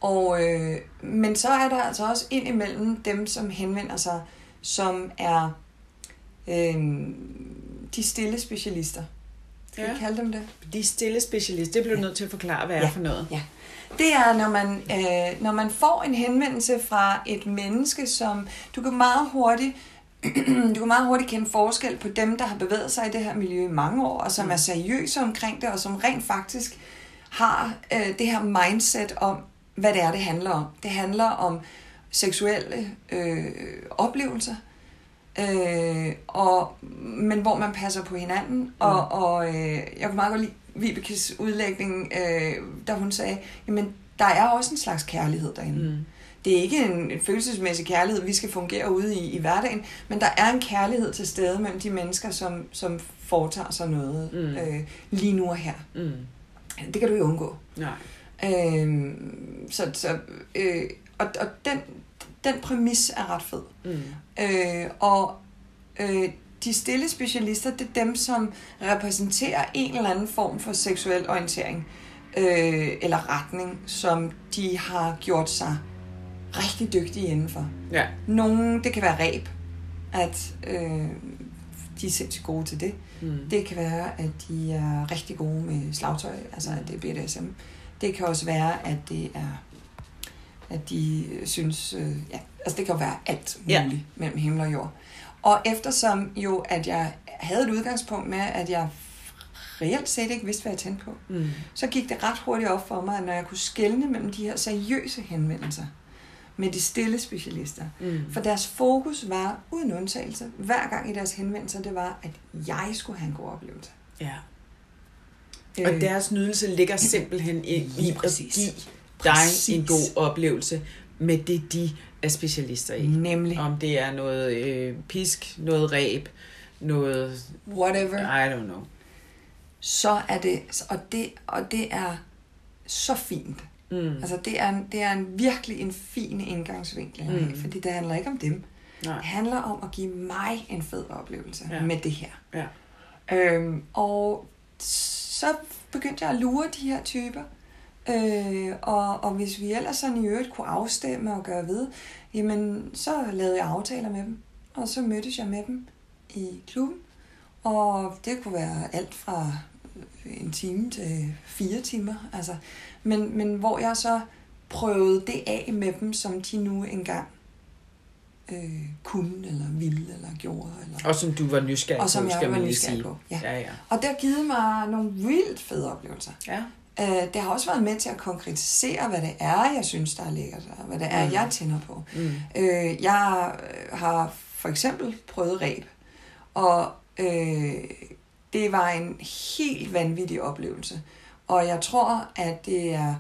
og, øh, men så er der altså også indimellem dem, som henvender sig, som er øh, de stille specialister. Skal Ja. vi kalde dem det? De stille specialist, det bliver du nødt til at forklare, hvad er Ja. for noget. Det er, når man, øh, når man får en henvendelse fra et menneske, som du kan meget hurtigt du kan meget hurtigt kende forskel på dem, der har bevæget sig i det her miljø i mange år, og som Mm. er seriøse omkring det, og som rent faktisk har øh, det her mindset om, hvad det er, det handler om. Det handler om seksuelle øh, oplevelser, øh, og, men hvor man passer på hinanden. Og, og øh, jeg kunne meget godt lide Vibekes udlægning, øh, da hun sagde, jamen der er også en slags kærlighed derinde. Mm. Det er ikke en, en følelsesmæssig kærlighed, vi skal fungere ude i, i hverdagen, men der er en kærlighed til stede mellem de mennesker, som, som foretager sig noget Mm. øh, lige nu og her. Mm. Det kan du jo undgå. Nej. Øhm, så, så, øh, og og den, den præmis er ret fed. Mm. Øh, og øh, de stille specialister, det er dem, som repræsenterer en eller anden form for seksuel orientering øh, eller retning, som de har gjort sig rigtig dygtige indenfor. Ja. Nogle, det kan være ræb, at øh, de er sindssygt gode til det. Mm. Det kan være, at de er rigtig gode med slagtøj, altså at det er BDSM. Det kan også være, at det er at de øh, synes, øh, ja, altså det kan være alt muligt Ja. mellem himmel og jord. Og eftersom jo, at jeg havde et udgangspunkt med, at jeg reelt set ikke vidste, hvad jeg tændte på, Mm. så gik det ret hurtigt op for mig, at når jeg kunne skelne mellem de her seriøse henvendelser med de stille specialister, Mm. for deres fokus var, uden undtagelse, hver gang i deres henvendelser, det var, at jeg skulle have en god oplevelse. Ja. Og Øh, deres nydelse ligger simpelthen i, i Lige at præcis. dig en god oplevelse med det, de er specialister i. Nemlig. Om det er noget øh, pisk, noget ræb, noget... Whatever. I don't know. Så er det, og det, og det er så fint. Mm. Altså det er, en, det er en virkelig en fin indgangsvinkel, Mm. fordi det handler ikke om dem. Nej. Det handler om at give mig en fed oplevelse ja. med det her. Ja. Øhm, og så begyndte jeg at lure de her typer. Øh, og, og hvis vi ellers sådan i øvrigt kunne afstemme og gøre ved, jamen så lavede jeg aftaler med dem. Og så mødtes jeg med dem i klubben. Og det kunne være alt fra en time til fire timer. Altså. Men, men hvor jeg så prøvede det af med dem, som de nu engang øh, kunne, eller ville, eller gjorde. Eller... Og som du var nysgerrig Og som på, jeg skal var man lige sige. på, ja. ja, ja. Og det har givet mig nogle vildt fede oplevelser. ja. Øh, det har også været med til at konkretisere, hvad det er, jeg synes, der er lækkert, og hvad det er, Mm. jeg tænder på. Mm. Øh, jeg øh, har for eksempel prøvet ræb, og øh, det var en helt vanvittig oplevelse. Og jeg tror, at det er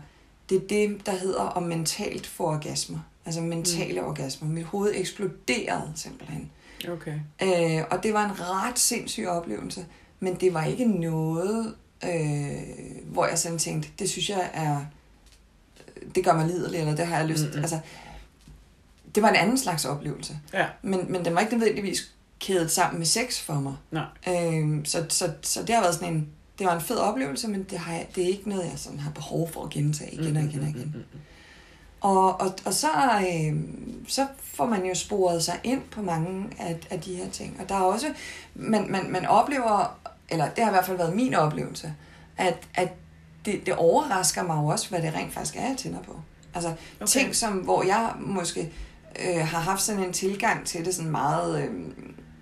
det, er det der hedder om mentalt få orgasmer. Altså mentale mm. orgasmer. Mit hoved eksploderede simpelthen. Okay. Øh, og det var en ret sindssyg oplevelse, men det var ikke noget, øh, hvor jeg sådan tænkte, det synes jeg er, det gør mig liderlig, eller det har jeg lyst. Mm-mm. Altså, det var en anden slags oplevelse, Ja. men, men den var ikke nødvendigvis kædet sammen med sex for mig. Nej. Øh, så, så, så det har været sådan en, det var en fed oplevelse, men det, har jeg, det er ikke noget, jeg sådan har behov for at gentage igen og igen og igen. Og, og, og så, øh, så får man jo sporet sig ind på mange af, af de her ting. Og der er også, man, man, man oplever, eller det har i hvert fald været min oplevelse, at, at det, det overrasker mig jo også, hvad det rent faktisk er, jeg tænder på. Altså Okay. ting, som, hvor jeg måske øh, har haft sådan en tilgang til det, sådan meget, øh,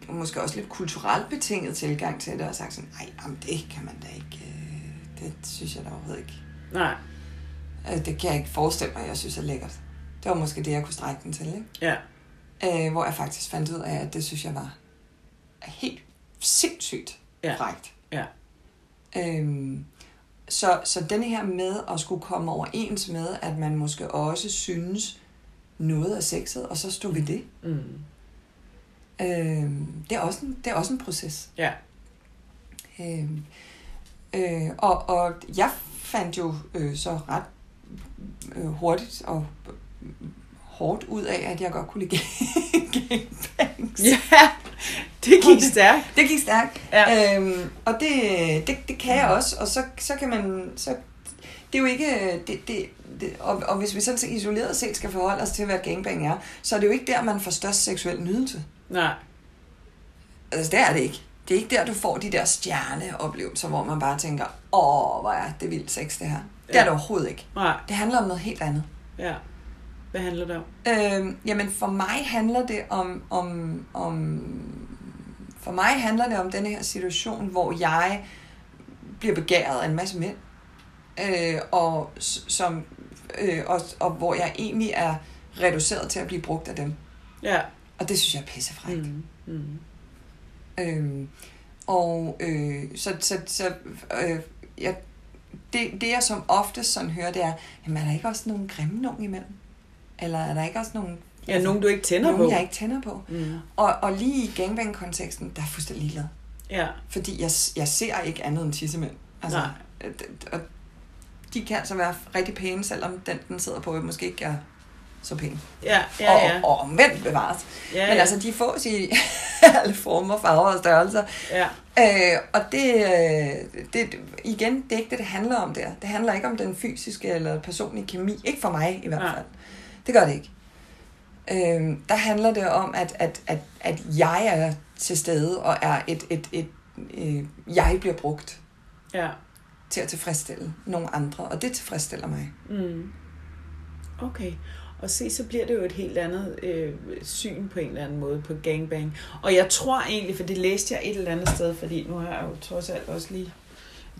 måske også lidt kulturelt betinget tilgang til det, og sagt sådan, nej, det kan man da ikke, øh, det synes jeg da overhovedet ikke. Nej. Øh, Det kan jeg ikke forestille mig, jeg synes er lækkert. Det var måske det, jeg kunne strække den til, ikke? Ja. Øh, hvor jeg faktisk fandt ud af, at det synes jeg var helt sindssygt Ja. frækt. Ja. Øhm, så, så denne her med at skulle komme overens med, at man måske også synes noget er sexet, og så stod vi det. Mm. Øhm, det, er også en, det er også en proces. Ja. Øhm, øh, og, og jeg fandt jo øh, så ret øh, hurtigt og hårdt ud af, at jeg godt kunne lide gangbangs. Ja. Det gik stærkt. Det gik stærkt. Ja. Øhm, og det, det, det kan jeg også. Og så, så kan man... Så, det er jo ikke... Det, det, det, og, og hvis vi sådan set isoleret set skal forholde os til, hvad gangbang er, så er det jo ikke der, man får størst seksuel nydelse. Nej. Altså, det er det ikke. Det er ikke der, du får de der stjerneoplevelser, hvor man bare tænker, åh, hvor er det vildt sex, det her. Det Ja. er det overhovedet ikke. Nej. Det handler om noget helt andet. Ja. Hvad handler det om? Øhm, jamen, for mig handler det om, om, om... For mig handler det om denne her situation, hvor jeg bliver begæret af en masse mænd. Øh, og, som, øh, og, og hvor jeg egentlig er reduceret til at blive brugt af dem. Ja. Og det synes jeg er pissefrækt. Mm. Mm. Øhm, og øh, så, så, så øh, jeg, det, det jeg som oftest sådan hører, det er, jamen er der ikke også nogle grimme nogen imellem? Eller er der ikke også nogle... Ja, nogen du ikke tænder nogen, på. jeg ikke tænder på? Mm. Og, og lige i gangbang-konteksten, der er jeg fuldstændig ligeglad. Ja. Fordi jeg, jeg ser ikke andet end tissemænd. Altså, Nej. øh, og de kan altså være rigtig pæne, selvom den, den sidder på, måske ikke er så pæn. Ja, ja, ja. Og, og omvendt bevares. ja, Men ja. altså, de fås i alle former, farver og størrelser. Ja. Øh, og det, øh, det, igen, det er ikke det, det handler om der. Det handler ikke om den fysiske eller personlige kemi. Ikke for mig i hvert fald. Det gør det ikke. Øh, der handler det om, at, at, at, at jeg er til stede og er et, et, et, øh, jeg bliver brugt Ja. til at tilfredsstille nogle andre, og det tilfredsstiller mig. Mm. Okay. Og se, så bliver det jo et helt andet øh, syn på en eller anden måde på gangbang. Og jeg tror egentlig, for det læste jeg et eller andet sted, fordi nu har jeg jo trods alt også lige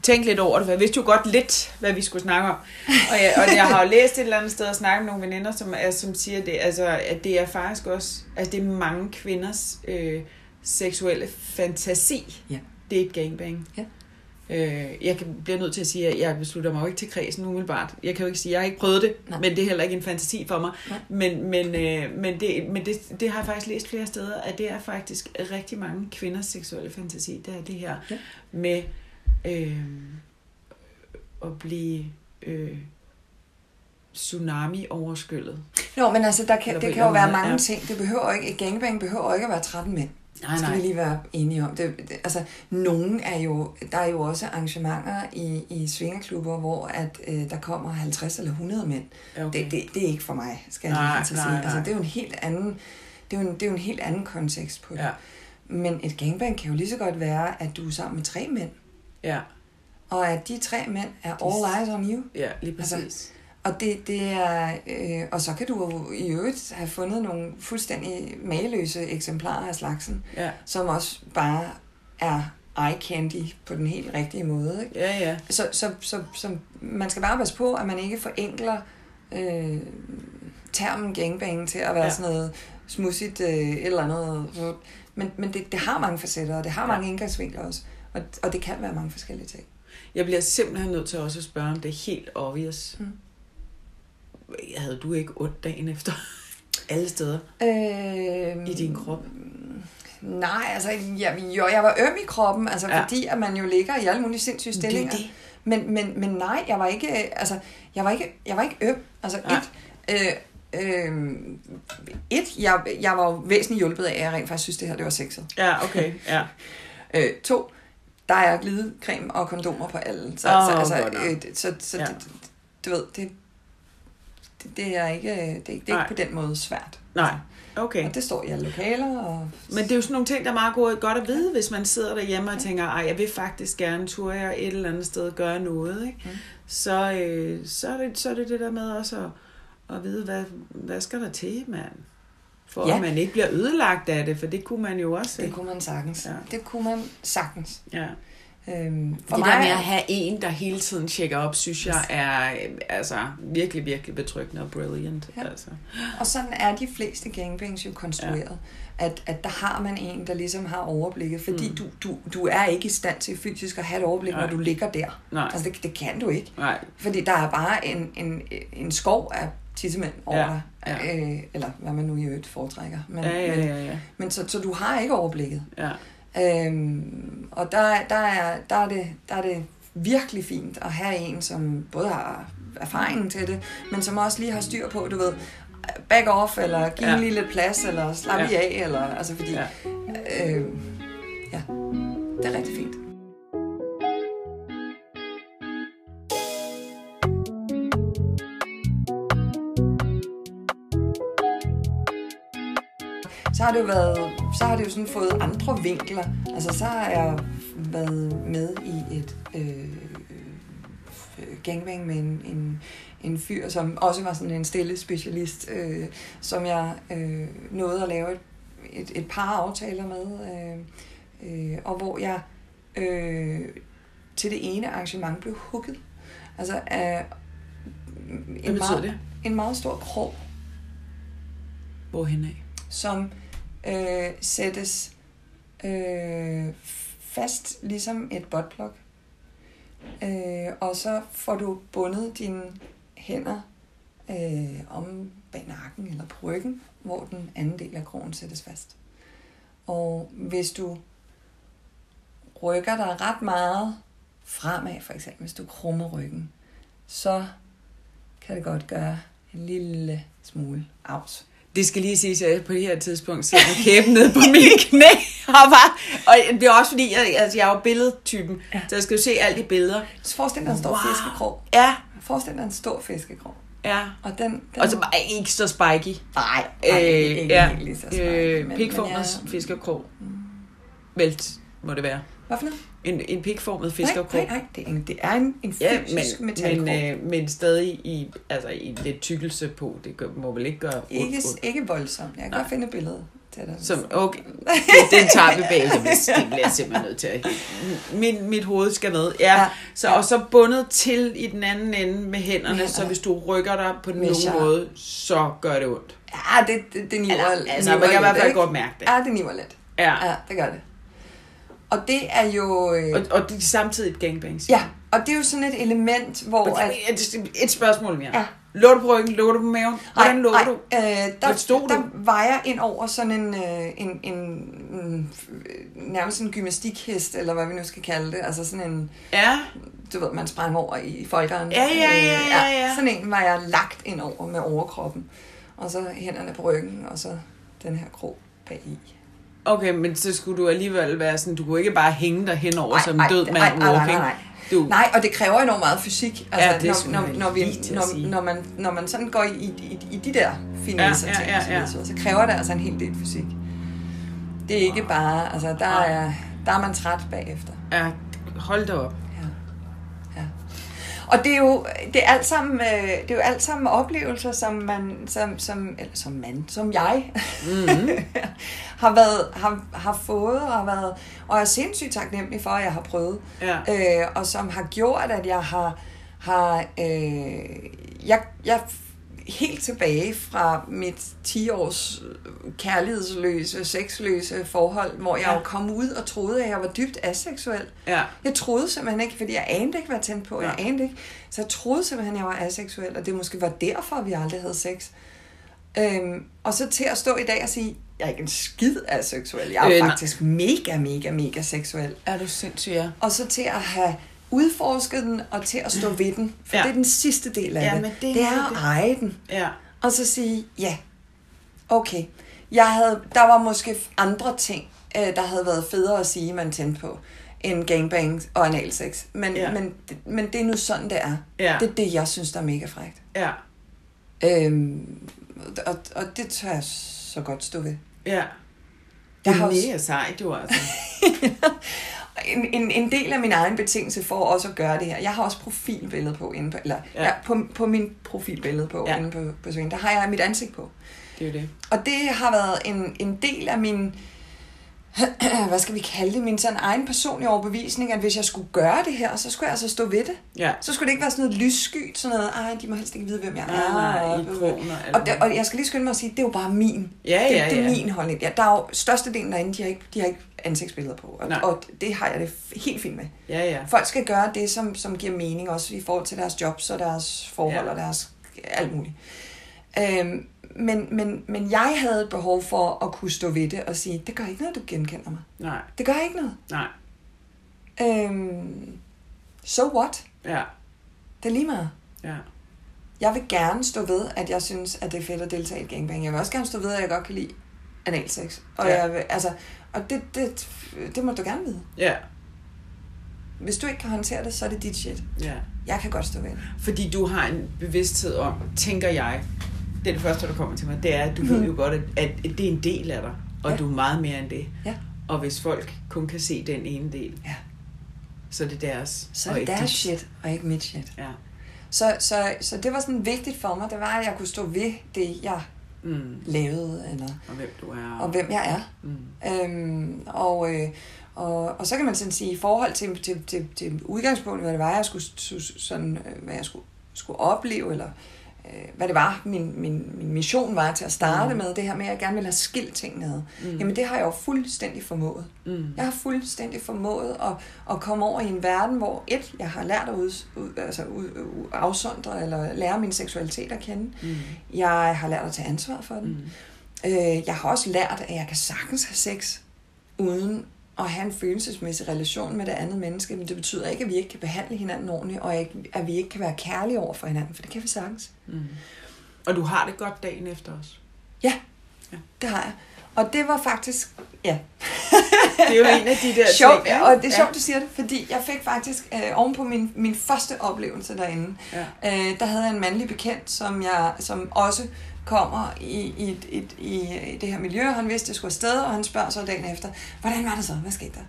tænkt lidt over det, for jeg vidste jo godt lidt, hvad vi skulle snakke om. Og jeg, og jeg har jo læst et eller andet sted og snakket med nogle veninder, som, er, som siger, det, altså, at det er faktisk også, altså det er mange kvinders øh, seksuelle fantasi. Ja. Det er et gangbang. Ja. Øh, jeg kan, bliver nødt til at sige, at jeg beslutter mig jo ikke til kredsen umiddelbart. Jeg kan jo ikke sige, jeg har ikke prøvet det, Nej. men det er heller ikke en fantasi for mig. Nej. Men, men, øh, men, det, men det, det har jeg faktisk læst flere steder, at det er faktisk rigtig mange kvinders seksuelle fantasi. Det er det her Ja. med øh, at blive... Øh, tsunami overskyllet. Nå, men altså, der kan, Eller det kan jo være mange måde, ting. Det behøver ikke, et gangbang behøver ikke at være 13 mænd. Nej, skal nej. vi lige være enige om. Det, det, altså, nogen er jo, der er jo også arrangementer i, i svingerklubber, hvor at, øh, der kommer 50 eller 100 mænd. Okay. Det, det, det er ikke for mig, skal jeg Nej, lige at nej, sige. Altså, det er jo en helt anden, det er jo en, det er jo en helt anden kontekst på det. Ja. Men et gangbang kan jo lige så godt være, at du er sammen med tre mænd, Ja, og at de tre mænd er all eyes on you. ja, lige Altså, præcis. Og det, det er, øh, og så kan du jo i øvrigt have fundet nogle fuldstændig mageløse eksemplarer af slagsen, Ja, som også bare er eye candy på den helt rigtige måde. Ikke? ja, ja. Så, så, så, så man skal bare passe på, at man ikke forenkler øh, termen gangbang til at være Ja. ja. sådan noget smudsigt øh, eller andet. Men, men det, det har mange facetter, og det har Ja. mange indgangsvinkler også. Og, og det kan være mange forskellige ting. Jeg bliver simpelthen nødt til også at spørge, om det er helt obvious. Mm. Havde du ikke ondt dagen efter? Alle steder Øh, i din krop? Nej, altså, jeg, jo, jeg var øm i kroppen, altså Ja. ja. fordi at man jo ligger i alle mulige sindssyge Det er stillinger. det. Men, men, men nej, jeg var ikke, altså, jeg var ikke, jeg var ikke øm. Altså, Nej. et, øh, øh, et jeg, jeg var jo væsentligt hjulpet af, at jeg rent faktisk synes, det her det var sexet. Ja, okay. Ja. Øh, to, der er glidecreme og kondomer på alle. Så, så, altså, nok. øh, så, så Ja. det, du ved, det, det, det er ikke, det, er- det er ikke på den måde svært. Nej, okay. Og det står i alle lokaler. Og, Men det er jo sådan nogle ting, der er meget gode, godt at vide, hvis man sidder derhjemme og tænker, ej, jeg vil faktisk gerne turde jeg et eller andet sted gøre noget, ikke? Mm. Så, øh, så, er det, så er det det der med også at, at vide, hvad, hvad skal der til, mand? For ja. At man ikke bliver ødelagt af det, for det kunne man jo også. Det ikke? kunne man sagtens. Ja. Det kunne man sagtens. Ja. Øhm, for det mig, der med at have en, der hele tiden tjekker op, synes jeg er øh, altså, virkelig, virkelig betryggende og brilliant. Ja. Altså. og sådan er de fleste gangbangs jo konstrueret. Ja. At, at der har man en, der ligesom har overblikket. Fordi mm. du, du, du er ikke i stand til fysisk at have et overblik, Nej. når du ligger der. Nej, Altså det, det kan du ikke. nej, Fordi der er bare en, en, en skov af tissemænd over Ja, dig. Ja. Øh, eller hvad man nu i øvrigt foretrækker. Men, ja, ja, ja, ja. men så, så du har ikke overblikket. ja. Øhm, og der, der, er, der, er det, der er det virkelig fint at have en, som både har erfaringen til det, men som også lige har styr på, du ved, back off, eller give Ja. lige lidt plads, eller slap Ja. af, eller, altså fordi, ja. Øh, ja, det er rigtig fint. Så har det jo været, så har det jo sådan fået andre vinkler. Altså så har jeg været med i et øh, gangbang med en, en, en fyr, som også var sådan en stille specialist, øh, som jeg øh, nåede at lave et, et, et par aftaler med, øh, øh, og hvor jeg øh, til det ene arrangement blev hugget. Altså af Hvad en meget, det? en meget stor krog, Hvorhen af? som øh, sættes øh, fast ligesom et botplok. Øh, og så får du bundet dine hænder øh, om bag nakken eller på ryggen, hvor den anden del af krogen sættes fast. Og hvis du rykker dig ret meget fremad, for eksempel, hvis du krummer ryggen, så kan det godt gøre en lille smule afs. Det skal lige siges, at jeg på det her tidspunkt sidder med kæben nede på mine knæ. Og, bare, og det er også fordi, jeg, altså, jeg er jo billedtypen, ja. så jeg skal jo se alt i billeder. Så forestil dig en stor Wow. fiskekrog. Ja, Forestil dig en stor fiskekrog. ja. Og den... den Og så bare ikke så spiky. Nej, nej Øh, ikke ja. helt lige så smart. Øh, men ja. fiskerkrog. Vælt må det være. Hvad for noget? En, en pikformet Nej, fiskerkrog. nej, nej. Det er en, det er en, en Ja, fysisk men, metalkrog. men, øh, men stadig i, altså, i lidt tykkelse på. Det gør, må vel ikke gøre ikke, ondt. ikke voldsomt. Jeg kan Nej. godt finde et billede til dig. Som, okay, det, den tager vi bagefter, hvis det bliver jeg simpelthen nødt til at... Min, mit hoved skal med. Ja, ja. Ja. Så, og så bundet til i den anden ende med hænderne, Med så hvis du rykker dig på Med nogen charme. måde, så gør det ondt. Ja, det, det, det niver, Eller, altså, niver man kan i hvert fald godt mærke det. Ja, det niver lidt. Ja. Ja, det gør det. Og det er jo... Øh, Og, og det er samtidig et gangbang. ja, du? og det er jo sådan et element, hvor... At, Et, spørgsmål mere. Ja. Lå du på ryggen? Lå du på maven? Hvordan lå nej, du? Øh, der, stod du? der var jeg ind over sådan en, øh, en, en, en nærmest en gymnastikhest, eller hvad vi nu skal kalde det. Altså sådan en, Ja. du ved, man sprang over i folkeren. Ja, ja, ja, Øh, ja, ja. Sådan en var jeg lagt ind over med overkroppen. Og så hænderne på ryggen, og så den her krog bag i. Okay, men så skulle du alligevel være sådan, du kunne ikke bare hænge dig henover Ej, som ej, død mand ej, nej, nej, walking. nej. Du, Nej, og det kræver enormt meget fysik. Altså, Ja, det når, når, vi, når, når, man, når man sådan går i, i, i, de der finesser, Ja, ja, ting, ja, og så, så kræver det altså en hel del fysik. Det er ikke bare, altså der Nej. er, der er man træt bagefter. ja, hold da op. Og det er jo det er alt sammen øh, det er jo alt sammen oplevelser som man som som eller som man som jeg Mm-hmm. har været har, har fået og har været og er sindssygt taknemmelig for at jeg har prøvet Ja. øh, og som har gjort at jeg har har øh, jeg jeg helt tilbage fra mit 10 års kærlighedsløse, sexløse forhold, hvor jeg Ja. jo kom ud og troede, at jeg var dybt aseksuel. Ja. Jeg troede simpelthen ikke, fordi jeg anede ikke, hvad jeg tændte på. Jeg Ja. anede ikke. Så jeg troede simpelthen, at jeg var aseksuel, og det måske var derfor, at vi aldrig havde sex. Øhm, og så til at stå i dag og sige, jeg er ikke en skid aseksuel. Jeg er Øh, øh, nej. faktisk mega, mega, mega seksuel. Er du sindssyg, ja. Og så til at have udforsket den, og til at stå ved den. For Ja. det er den sidste del af Ja, det. men det er det er at eje den. Ja. Og så sige, ja, okay. Jeg havde, der var måske andre ting, øh, der havde været federe at sige, man tændte på, end gangbang og analsex. Men, Ja. men, men det er nu sådan, det er. Ja. Det er det, jeg synes, der er mega frægt. Ja. Øhm, og, og det tør jeg så godt stå ved. Ja. Det er mega sejt, jo altså. En, en, en del af min egen betingelse for også at gøre det her. Jeg har også profilbillede på inde på, eller Ja. ja. På, på min profilbillede på Ja. inde på, på Sving. Der har jeg mit ansigt på. Det er det. Og det har været en, en del af min, hvad skal vi kalde det, min sådan egen personlige overbevisning, at hvis jeg skulle gøre det her, så skulle jeg altså stå ved det. Ja. Så skulle det ikke være sådan noget lysskyt, sådan noget, ej, de må helst ikke vide, hvem jeg Nej, er. nej, og- ikoner, og, det, og jeg skal lige skynde mig at sige, det er jo bare min. Ja, det, ja, det er ja. min holdning. Ja, der er jo størstedelen derinde, de har ikke, de har ikke ansigtsbilleder på. Og, Nej. og det har jeg det helt fint med. Ja, ja. Folk skal gøre det, som, som giver mening, også i forhold til deres jobs og deres forhold Ja. ja. og deres alt muligt. Øhm, men, men, men jeg havde et behov for at kunne stå ved det og sige, det gør ikke noget, du genkender mig. Nej, Det gør ikke noget. nej. Øhm, so what? Ja, Det er lige meget. ja. Jeg vil gerne stå ved, at jeg synes, at det er fedt at deltage i et gangbang. Jeg vil også gerne stå ved, at jeg godt kan lide analsex. Og, Ja. jeg vil, altså, og det, det, det må du gerne vide. Ja, Hvis du ikke kan håndtere det, så er det dit shit. ja. Jeg kan godt stå ved det. Fordi du har en bevidsthed om, tænker jeg, det er det første, der kommer til mig, det er, at du ved jo godt, at, at det er en del af dig, og Ja. du er meget mere end det. Ja. Og hvis folk kun kan se den ene del, Ja. så er det deres. Så er det deres dit. shit, og ikke mit shit. Ja. Så, så, så det var sådan vigtigt for mig, det var, at jeg kunne stå ved det, jeg Mm. lavede, eller, Og hvem du er. og hvem jeg er. Mm. Øhm, og, øh, og, og så kan man sådan sige, i forhold til, til, til, til udgangspunktet, hvad det var, jeg skulle, sådan, øh, hvad jeg skulle, skulle opleve, eller øh, hvad det var, min, min, min mission var til at starte Mm. med, det her med, at jeg gerne ville have skilt ting ned. Mm. Jamen det har jeg jo fuldstændig formået. Mm. Jeg har fuldstændig formået at, at komme over i en verden, hvor et, jeg har lært at ud, ud, altså ud, ud, afsondre eller lære min seksualitet at kende. Mm. Jeg har lært at tage ansvar for den. Mm. Øh, jeg har også lært, at jeg kan sagtens have sex, uden at have en følelsesmæssig relation med det andet menneske. Men det betyder ikke, at vi ikke kan behandle hinanden ordentligt, og ikke- at vi ikke kan være kærlige over for hinanden, for det kan vi sagtens. Mm. Og du har det godt dagen efter os. Ja, Ja. det har jeg. Og det var faktisk, ja, Det er jo en af de der sjovt, ting. og det er Ja. sjovt, du siger det, fordi jeg fik faktisk, øh, oven på min, min første oplevelse derinde, Ja. øh, der havde jeg en mandlig bekendt, som, jeg, som også kommer i, i, et, et, i, i det her miljø, og han vidste, at jeg skulle afsted, og han spørger så dagen efter, hvordan var det så? Hvad skete der?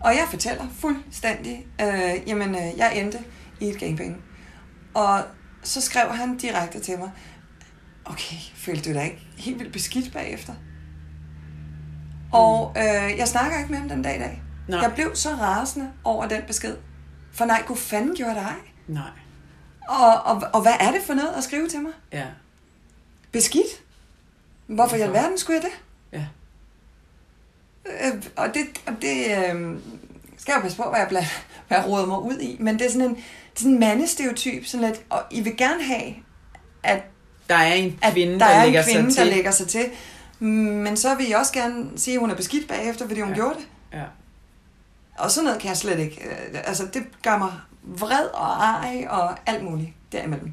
Og jeg fortæller fuldstændig, øh, jamen, øh, jeg endte i et gangbang. Og så skrev han direkte til mig, okay, følte du dig ikke helt vildt beskidt bagefter? Og øh, jeg snakker ikke med ham den dag i dag. Nej. Jeg blev så rasende over den besked. For nej, gud fanden gjorde dig. Nej. Og, og, og hvad er det for noget at skrive til mig? Ja. Beskidt? Hvorfor i alverden skulle jeg det? Ja. Øh, og det, og det øh, skal jeg jo passe på, hvad jeg, bland, hvad jeg råder mig ud i. Men det er sådan en, det er sådan en mandestereotyp, sådan lidt, og I vil gerne have, at, Der er en at kvinde, der, der, er lægger en kvinde, sig til. der lægger sig til. Men så vil I også gerne sige, at hun er beskidt bagefter, fordi hun Ja. ja. gjorde det. Ja. Og sådan noget kan jeg slet ikke. øh, Altså, det gør mig vred og ej og alt muligt derimellem.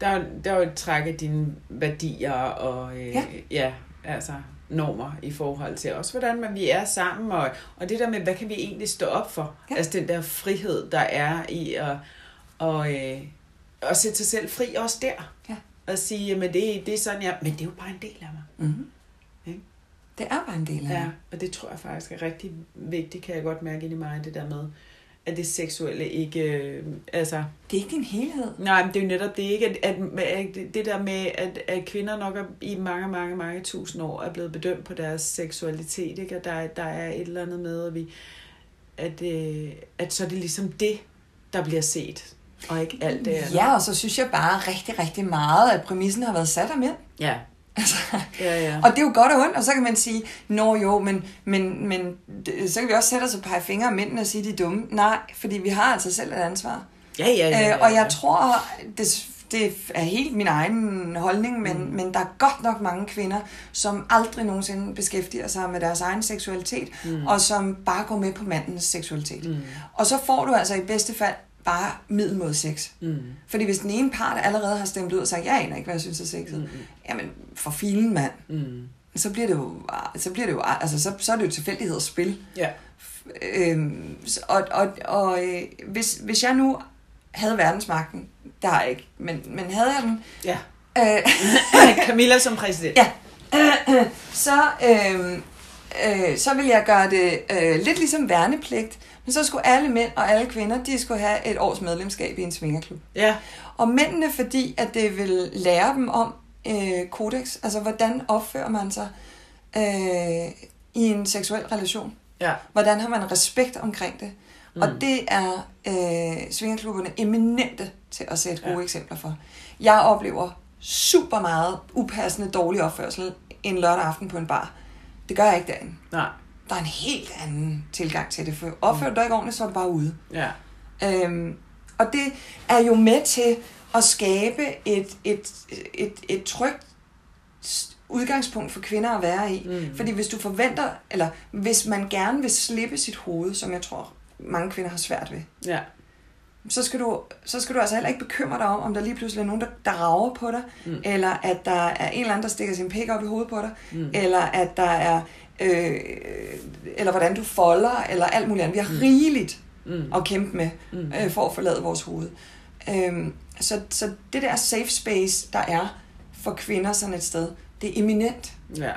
Der, er- der er jo et træk af dine værdier og øh, ja. Ja. altså normer i forhold til også, hvordan man, vi er sammen, og, og det der med, hvad kan vi egentlig stå op for? Ja. Altså den der frihed, der er i at, og, øh, at sætte sig selv fri også der. Ja. Og sige, jamen det, det er sådan, jeg, men det er jo bare en del af mig. Mm-hmm. Ikke? Det er bare en del af Ja, og det tror jeg faktisk er rigtig vigtigt, kan jeg godt mærke ind i mig, det der med, at det seksuelle ikke, øh, altså, Det er ikke din helhed. Nej, men det er jo netop det ikke, at, at, at det der med, at, at kvinder nok er, i mange, mange, mange tusind år er blevet bedømt på deres seksualitet, ikke? og der, er- der er et eller andet med, at, vi, at, øh, at så er det ligesom det, der bliver set, og ikke alt det andet. Ja, og så synes jeg bare rigtig, rigtig meget, at præmissen har været sat af mænd. Ja, Altså, ja, ja. og det er jo godt og ondt, og så kan man sige, nå jo, men, men, men så kan vi også sætte os og pege fingre af mændene og sige, de er dumme. Nej, fordi vi har altså selv et ansvar. ja, ja, ja, ja, Øh, og jeg ja. tror, det, det er helt min egen holdning, men, mm. men der er godt nok mange kvinder, som aldrig nogensinde beskæftiger sig med deres egen seksualitet, mm. og som bare går med på mandens seksualitet. Mm. Og så får du altså i bedste fald bare middel mod sex. Mm. Fordi hvis den ene part allerede har stemt ud og sagt, jeg aner ikke, hvad jeg synes er sexet, mm. jamen for filen mand, Mm. så bliver det jo, så bliver det jo, altså så, så er det jo tilfældighedsspil. Ja. Øhm, og og, og øh, hvis, hvis jeg nu havde verdensmagten, det har jeg ikke, men, men havde jeg den, ja. øh, Camilla som præsident. ja, så, øh, øh, så ville jeg gøre det øh, lidt ligesom værnepligt, men så skulle alle mænd og alle kvinder, de skulle have et års medlemskab i en svingerklub. Ja. Og mændene, fordi at det vil lære dem om øh, kodex, altså hvordan opfører man sig øh, i en seksuel relation. Ja. Hvordan har man respekt omkring det? Mm. Og det er øh, svingerklubberne eminente til at sætte gode Ja. ja. eksempler for. Jeg oplever super meget upassende dårlig opførsel en lørdag aften på en bar. Det gør jeg ikke derinde. Nej. Der er en helt anden tilgang til det, for opfører du dig ikke ordentligt, så er du bare ude. Ja. Øhm, og det er jo med til at skabe et, et, et, et trygt udgangspunkt for kvinder at være i. Mm. Fordi hvis du forventer, eller hvis man gerne vil slippe sit hoved, som jeg tror mange kvinder har svært ved, Ja. Så skal du, så skal du altså heller ikke bekymre dig om, om der lige pludselig er nogen, der, der rager på dig, mm. eller at der er en eller anden, der stikker sin pik op i hovedet på dig, mm. eller at der er, øh, eller hvordan du folder, eller alt muligt andet. Vi har mm. rigeligt Mm. at kæmpe med, mm. øh, for at forlade vores hoved. Øhm, så, så det der safe space, der er for kvinder sådan et sted, det er eminent Ja.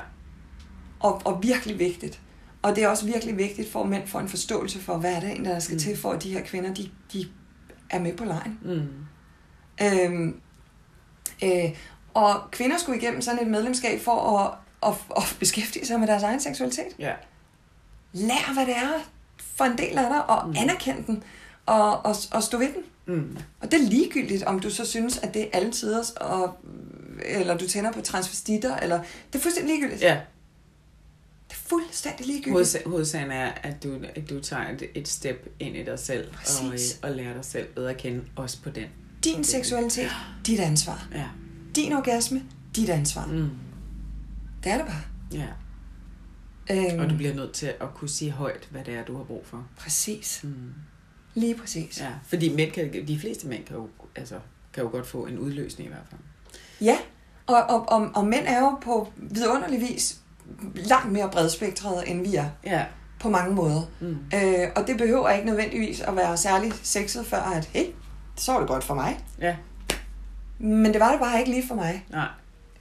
og, og virkelig vigtigt. Og det er også virkelig vigtigt for, at mænd får en forståelse for, hvad er det egentlig, der skal mm. til, for at de her kvinder, de, de er med på lejen. Mm. Øhm, øh, og kvinder skulle igennem sådan et medlemskab for at, at, at beskæftige sig med deres egen seksualitet. Ja. Lær, hvad det er for en del af dig, og mm. anerkend den, og, og, og stå ved den. Mm. Og det er ligegyldigt, om du så synes, at det er alle tiders, og, eller du tænder på transvestitter, eller det er fuldstændig ligegyldigt. Ja. Er fuldstændig ligegyldigt. Hovedsa- hovedsagen er, at du, at du tager et, et step ind i dig selv, og, Præcis. øh, og lærer dig selv bedre at kende, også på den. Din seksualitet, dit ansvar. Ja. Din orgasme, dit ansvar. Mm. Det er det bare. ja. Øhm, Og du bliver nødt til at kunne sige højt, hvad det er, du har brug for. Præcis. Mm. Lige præcis. Ja, fordi mænd kan, de fleste mænd kan jo, altså, kan jo godt få en udløsning i hvert fald. Ja, og, og, og, og mænd er jo på vidunderlig vis langt mere bredspektrede, end vi er. Ja. På mange måder. Mm. Øh, og det behøver ikke nødvendigvis at være særlig sexet, før at, hey, så var det godt for mig. Ja. Men det var det bare ikke lige for mig. Nej.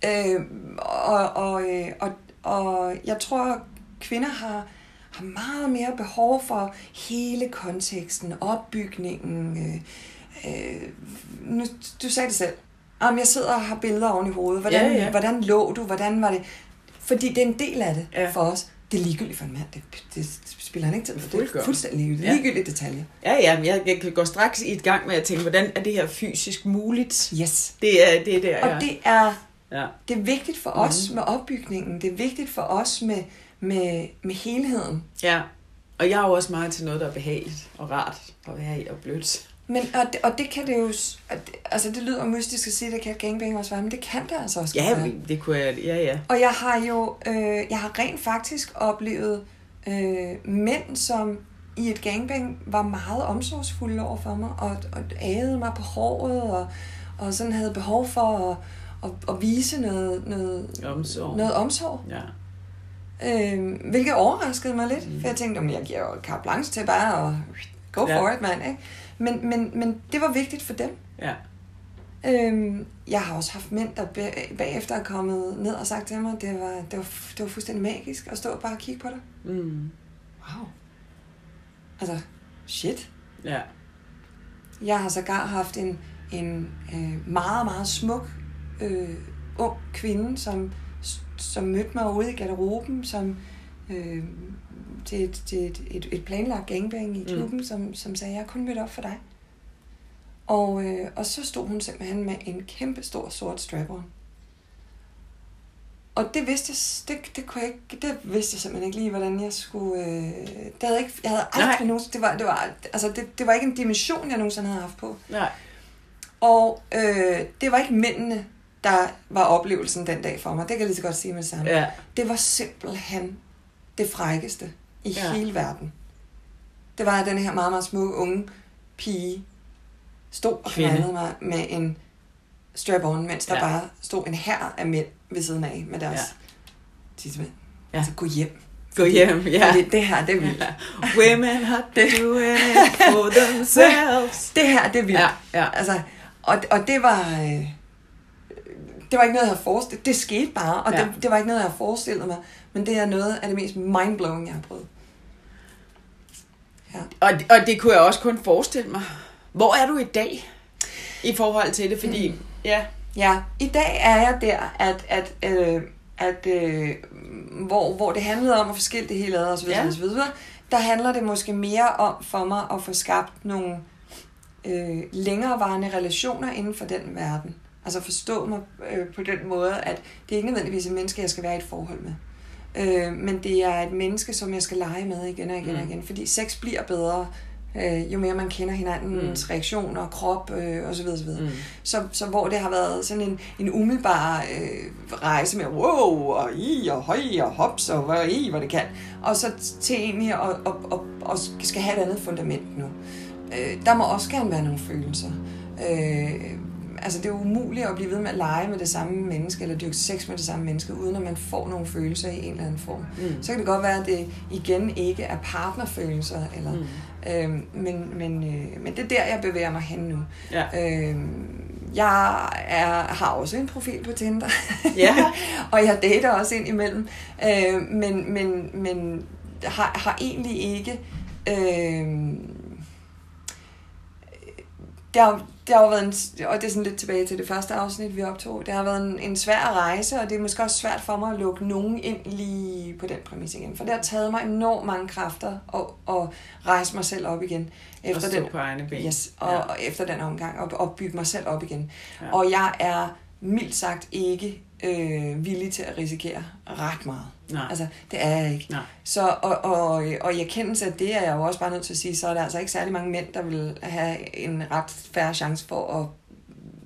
Øh, og, og, øh, og, og jeg tror, kvinder har, har meget mere behov for hele konteksten, opbygningen. Øh, øh, nu, du sagde det selv. Om jeg sidder og har billeder oven i hovedet. Hvordan, Ja, ja. hvordan lå du? Hvordan var det? Fordi det er en del af det Ja. for os. Det er ligegyldigt for en mand. Det, det spiller han ikke til. Det er fuldstændig ligegyldigt. Ja. Ligegyldigt detalje. Ja, ja, men jeg, jeg kan gå straks i et gang med at tænke, hvordan er det her fysisk muligt? Yes. Det er det er der, Og det er ja. Det er vigtigt for mm. os med opbygningen. Det er vigtigt for os med, med, med helheden. ja. Og jeg er jo også meget til noget, der er behageligt og rart at være i og blødt. Men, og, det, og det kan det jo... Altså, det lyder mystisk at sige, det kan gangbang også være, men det kan det altså også Ja, være. det kunne jeg... Ja, ja. Og jeg har jo, øh, jeg har rent faktisk oplevet øh, mænd, som i et gangbang var meget omsorgsfulde over for mig, og, og ædede mig på håret, og, og sådan havde behov for at, at, at vise noget, noget, Omsorg. noget omsorg. Ja. Øh, hvilket overraskede mig lidt, mm. for jeg tænkte, om jeg giver jo carte blanche til bare at go Ja. for it, mand. Ikke? Men, men, men det var vigtigt for dem. Ja. Øhm, jeg har også haft mænd, der bag- bagefter er kommet ned og sagt til mig, det var, det var, det var fuldstændig magisk at stå og bare kigge på dig. Mm. Wow. Altså, shit. Ja. Jeg har sågar haft en, en øh, meget, meget smuk øh, ung kvinde, som, som mødte mig ude i garderoben, som øh, til, et, til et, et, et planlagt gangbang i klubben, mm. som, som sagde, jeg har kun mødt op for dig. Og, øh, og så stod hun simpelthen med en kæmpe stor sort strap-on. Og det vidste jeg, det, det, kunne jeg ikke, det vidste jeg simpelthen ikke lige, hvordan jeg skulle... Øh, det havde jeg, ikke, jeg havde aldrig Nej. nogen, det var, det, var, altså det, det var ikke en dimension, jeg nogensinde havde haft på. Nej. Og øh, det var ikke mændene, der var oplevelsen den dag for mig. Det kan jeg lige så godt sige med det samme. Ja. Det var simpelthen det frækkeste i Ja. hele verden. Det var, at den her meget, meget smukke unge pige stod og knaldede mig med en strap-on, mens der Ja. bare stod en hær af mænd ved siden af med deres Ja. ja. tissemænd. Ja. Altså, gå hjem. Gå hjem, ja. Fordi det her, det er vildt. ja. Women have to do it for themselves. Det her, det er vildt. Ja, ja. Altså, og, og det var... Øh, det var ikke noget, jeg havde forestillet. Det skete bare, og ja. det, det var ikke noget, jeg havde forestillet mig. Men det er noget af det mest mindblowing, jeg har prøvet. Ja. Og, og det kunne jeg også kun forestille mig. Hvor er du i dag i forhold til det? Fordi, mm. ja, Ja, i dag er jeg der, at, at, øh, at øh, hvor, hvor det handlede om at få skilt det hele ad og så videre, Ja. og så videre, der handler det måske mere om for mig at få skabt nogle øh, længerevarende relationer inden for den verden. Altså forstå mig øh, på den måde, at det er ikke nødvendigvis et menneske, jeg skal være i et forhold med. Øh, men det er et menneske, som jeg skal lege med igen og igen mm. og igen. Fordi sex bliver bedre, øh, jo mere man kender hinandens mm. reaktioner, krop øh, osv. osv. Mm. Så, så hvor det har været sådan en, en umiddelbar øh, rejse med wow, og i, og høj, og hops, og hvor i, hvor det kan. Og så til egentlig at, at, at, at skal have et andet fundament nu. Øh, der må også gerne være nogle følelser. Øh, altså det er umuligt at blive ved med at lege med det samme menneske, eller dyrke sex med det samme menneske, uden at man får nogle følelser i en eller anden form. Mm. Så kan det godt være, at det igen ikke er partnerfølelser, eller, mm. øhm, men, men, øh, men det er der, jeg bevæger mig hen nu. Ja. Øhm, jeg er, har også en profil på Tinder, Ja. og jeg dater også ind imellem, øh, men, men, men har, har egentlig ikke... Øh, det har, det har jo været en, og det er sådan lidt tilbage til det første afsnit, vi optog. Det har været en, en svær rejse, og det er måske også svært for mig at lukke nogen ind lige på den præmis igen. For det har taget mig enormt mange kræfter at, at rejse mig selv op igen. Efter stå den, på egne ben. yes, og, Ja. og efter den omgang, og, og bygge mig selv op igen. Ja. Og jeg er mildt sagt ikke øh, villig til at risikere ret meget. Nej. Altså, det er jeg ikke. Nej. Så, og, og, og i erkendelse af det er jeg jo også bare nødt til at sige, så er der altså ikke særlig mange mænd, der vil have en ret færre chance for at,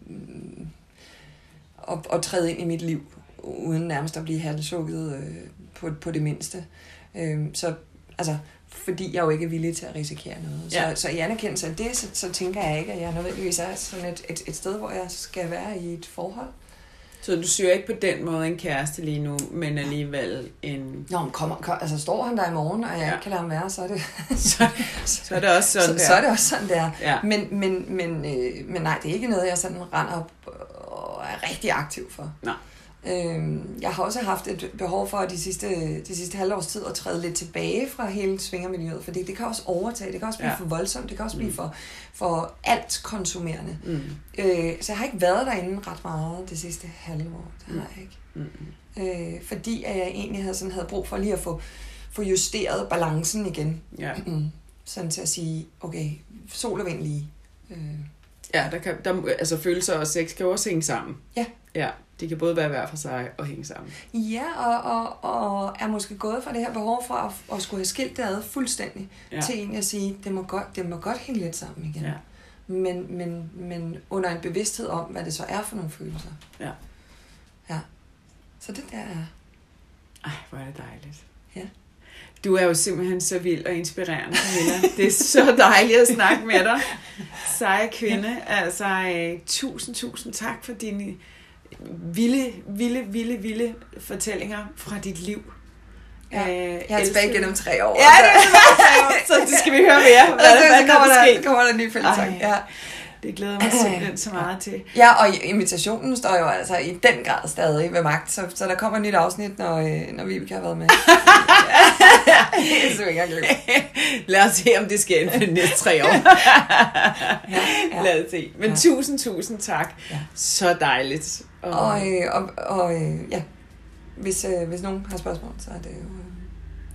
mm, at, at træde ind i mit liv, uden nærmest at blive halshugget øh, på, på det mindste. Øh, så altså, fordi jeg jo ikke er villig til at risikere noget. Så, Ja. så i anerkendelse af det, så, så tænker jeg ikke, at jeg nødvendigvis er sådan et, et, et sted, hvor jeg skal være i et forhold. Så du søger ikke på den måde en kæreste lige nu, men alligevel en... Nå, men kommer, kom, altså står han der i morgen, og jeg ja. ikke kan lade ham være, så er det, Så, så er det også sådan så, der. så er det også sådan, der. Ja. Men, men, men, øh, men nej, det er ikke noget, jeg sådan render op og er rigtig aktiv for. Nej. Øhm, jeg har også haft et behov for de sidste, de sidste halvårs tid at træde lidt tilbage fra hele svingermiljøet, fordi det kan også overtage, det kan også blive Ja. for voldsomt, det kan også blive for, for alt konsumerende. Mm. Øh, så jeg har ikke været derinde ret meget det sidste halve år, det har jeg ikke. Mm. Øh, fordi at jeg egentlig havde, sådan, havde brug for lige at få, få justeret balancen igen. Ja. Mm. Sådan til at sige, okay, sol og vind lige. Øh, Ja, der kan, der, altså følelser og sex kan jo også hænge sammen. Ja. Ja, de kan både være hver for sig og hænge sammen. Ja, og, og, og er måske gået fra det her behov for at, at skulle have skilt det ad fuldstændig, Ja. ja. til egentlig at sige, det må godt, det må godt hænge lidt sammen igen. Ja. Men, men, men under en bevidsthed om, hvad det så er for nogle følelser. Ja. Ja. Så det der er... Ej, hvor er det dejligt. Ja. Du er jo simpelthen så vild og inspirerende, Camilla. Det er så dejligt at snakke med dig. Seje kvinde. Altså, øh, tusind, tusind tak for dine vilde, vilde, vilde, vilde fortællinger fra dit liv. Ja. Øh, Jeg er tilbage gennem tre år. Ja, det er så, så det skal vi høre mere. Hvad, så, hvad så kommer, er der, kommer der en ny. Ej. Ja. Det glæder mig simpelthen så meget til. ja, og invitationen står jo altså i den grad stadig ved magt, så, så der kommer et nyt afsnit, når, øh, når Vibeke har været med. det er så ikke engang Lad os se, om det sker inden for de næste tre år. Ja, ja. Lad os se. Men Ja. tusind, tusind tak. Ja. Så dejligt. Og, øh, og, og øh, ja, hvis, øh, hvis nogen har spørgsmål, så er det jo... øh,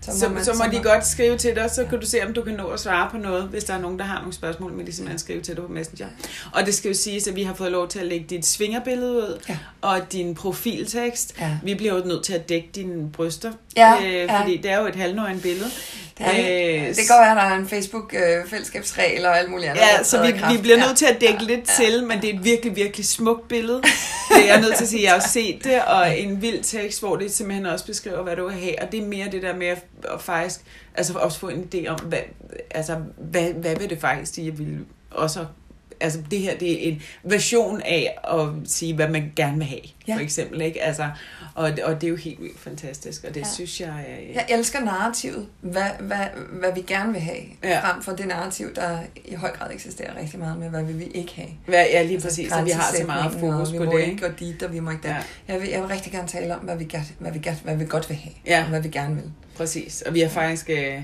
så, så, man- så må de må- godt skrive til dig, så kan du se, om du kan nå at svare på noget, hvis der er nogen, der har nogle spørgsmål, men de simpelthen skrive til dig på Messenger. Og det skal jo siges, at vi har fået lov til at lægge dit svingerbillede ud, Ja. og din profiltekst. Ja. Vi bliver jo nødt til at dække dine bryster, Ja, øh, ja. fordi det er jo et halvnøgen billede. Det, det. Øh, det kan godt være, at der er en Facebook-fællesskabsregel og alt muligt andet. Ja, så vi, kraft. vi bliver Ja. nødt til at dække lidt til, men det er et virkelig, virkelig smukt billede. Det er nødt til at sige, jeg har set det, og en vild tekst, hvor det simpelthen også beskriver, hvad du vil have, og det er mere det der med at, at faktisk, altså også få en idé om, hvad, altså, hvad, hvad vil det faktisk sige, jeg vil også Altså det her, det er en version af at sige, hvad man gerne vil have, Ja. for eksempel. Ikke? Altså, og, og det er jo helt vildt fantastisk, og det Ja. synes jeg... øh, Jeg elsker narrativet, hvad, hvad, hvad vi gerne vil have, Ja. frem for det narrativ, der i høj grad eksisterer rigtig meget med, hvad vil vi ikke have. Hvad, ja, lige Altså, præcis, og vi har så meget fokus og vi på må det. ikke gå dit, og vi må ikke der. Ja. Jeg, vil, jeg vil rigtig gerne tale om, hvad vi, gerne, hvad vi, gerne, hvad vi godt vil have, Ja. og hvad vi gerne vil. Præcis, og vi har faktisk, øh,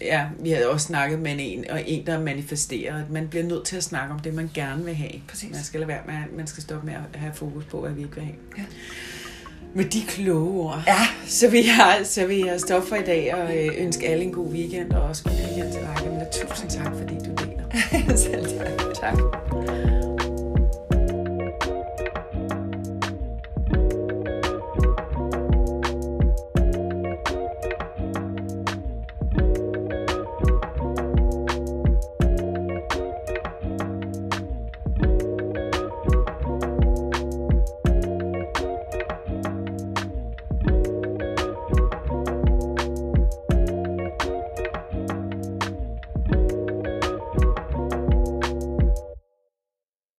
ja, vi havde også snakket med en, og en, der manifesterer, at man bliver nødt til at snakke om det, man gerne vil have. Præcis. Man skal lade være med, man skal stoppe med at have fokus på, hvad vi ikke vil have. Ja. Med de kloge ord, Ja. så vil jeg, så vil jeg stoppe for i dag og øh, ønske alle en god weekend, og også god weekend til dig, Camilla. Tusind tak, fordi du deler. Selv tak. Tak.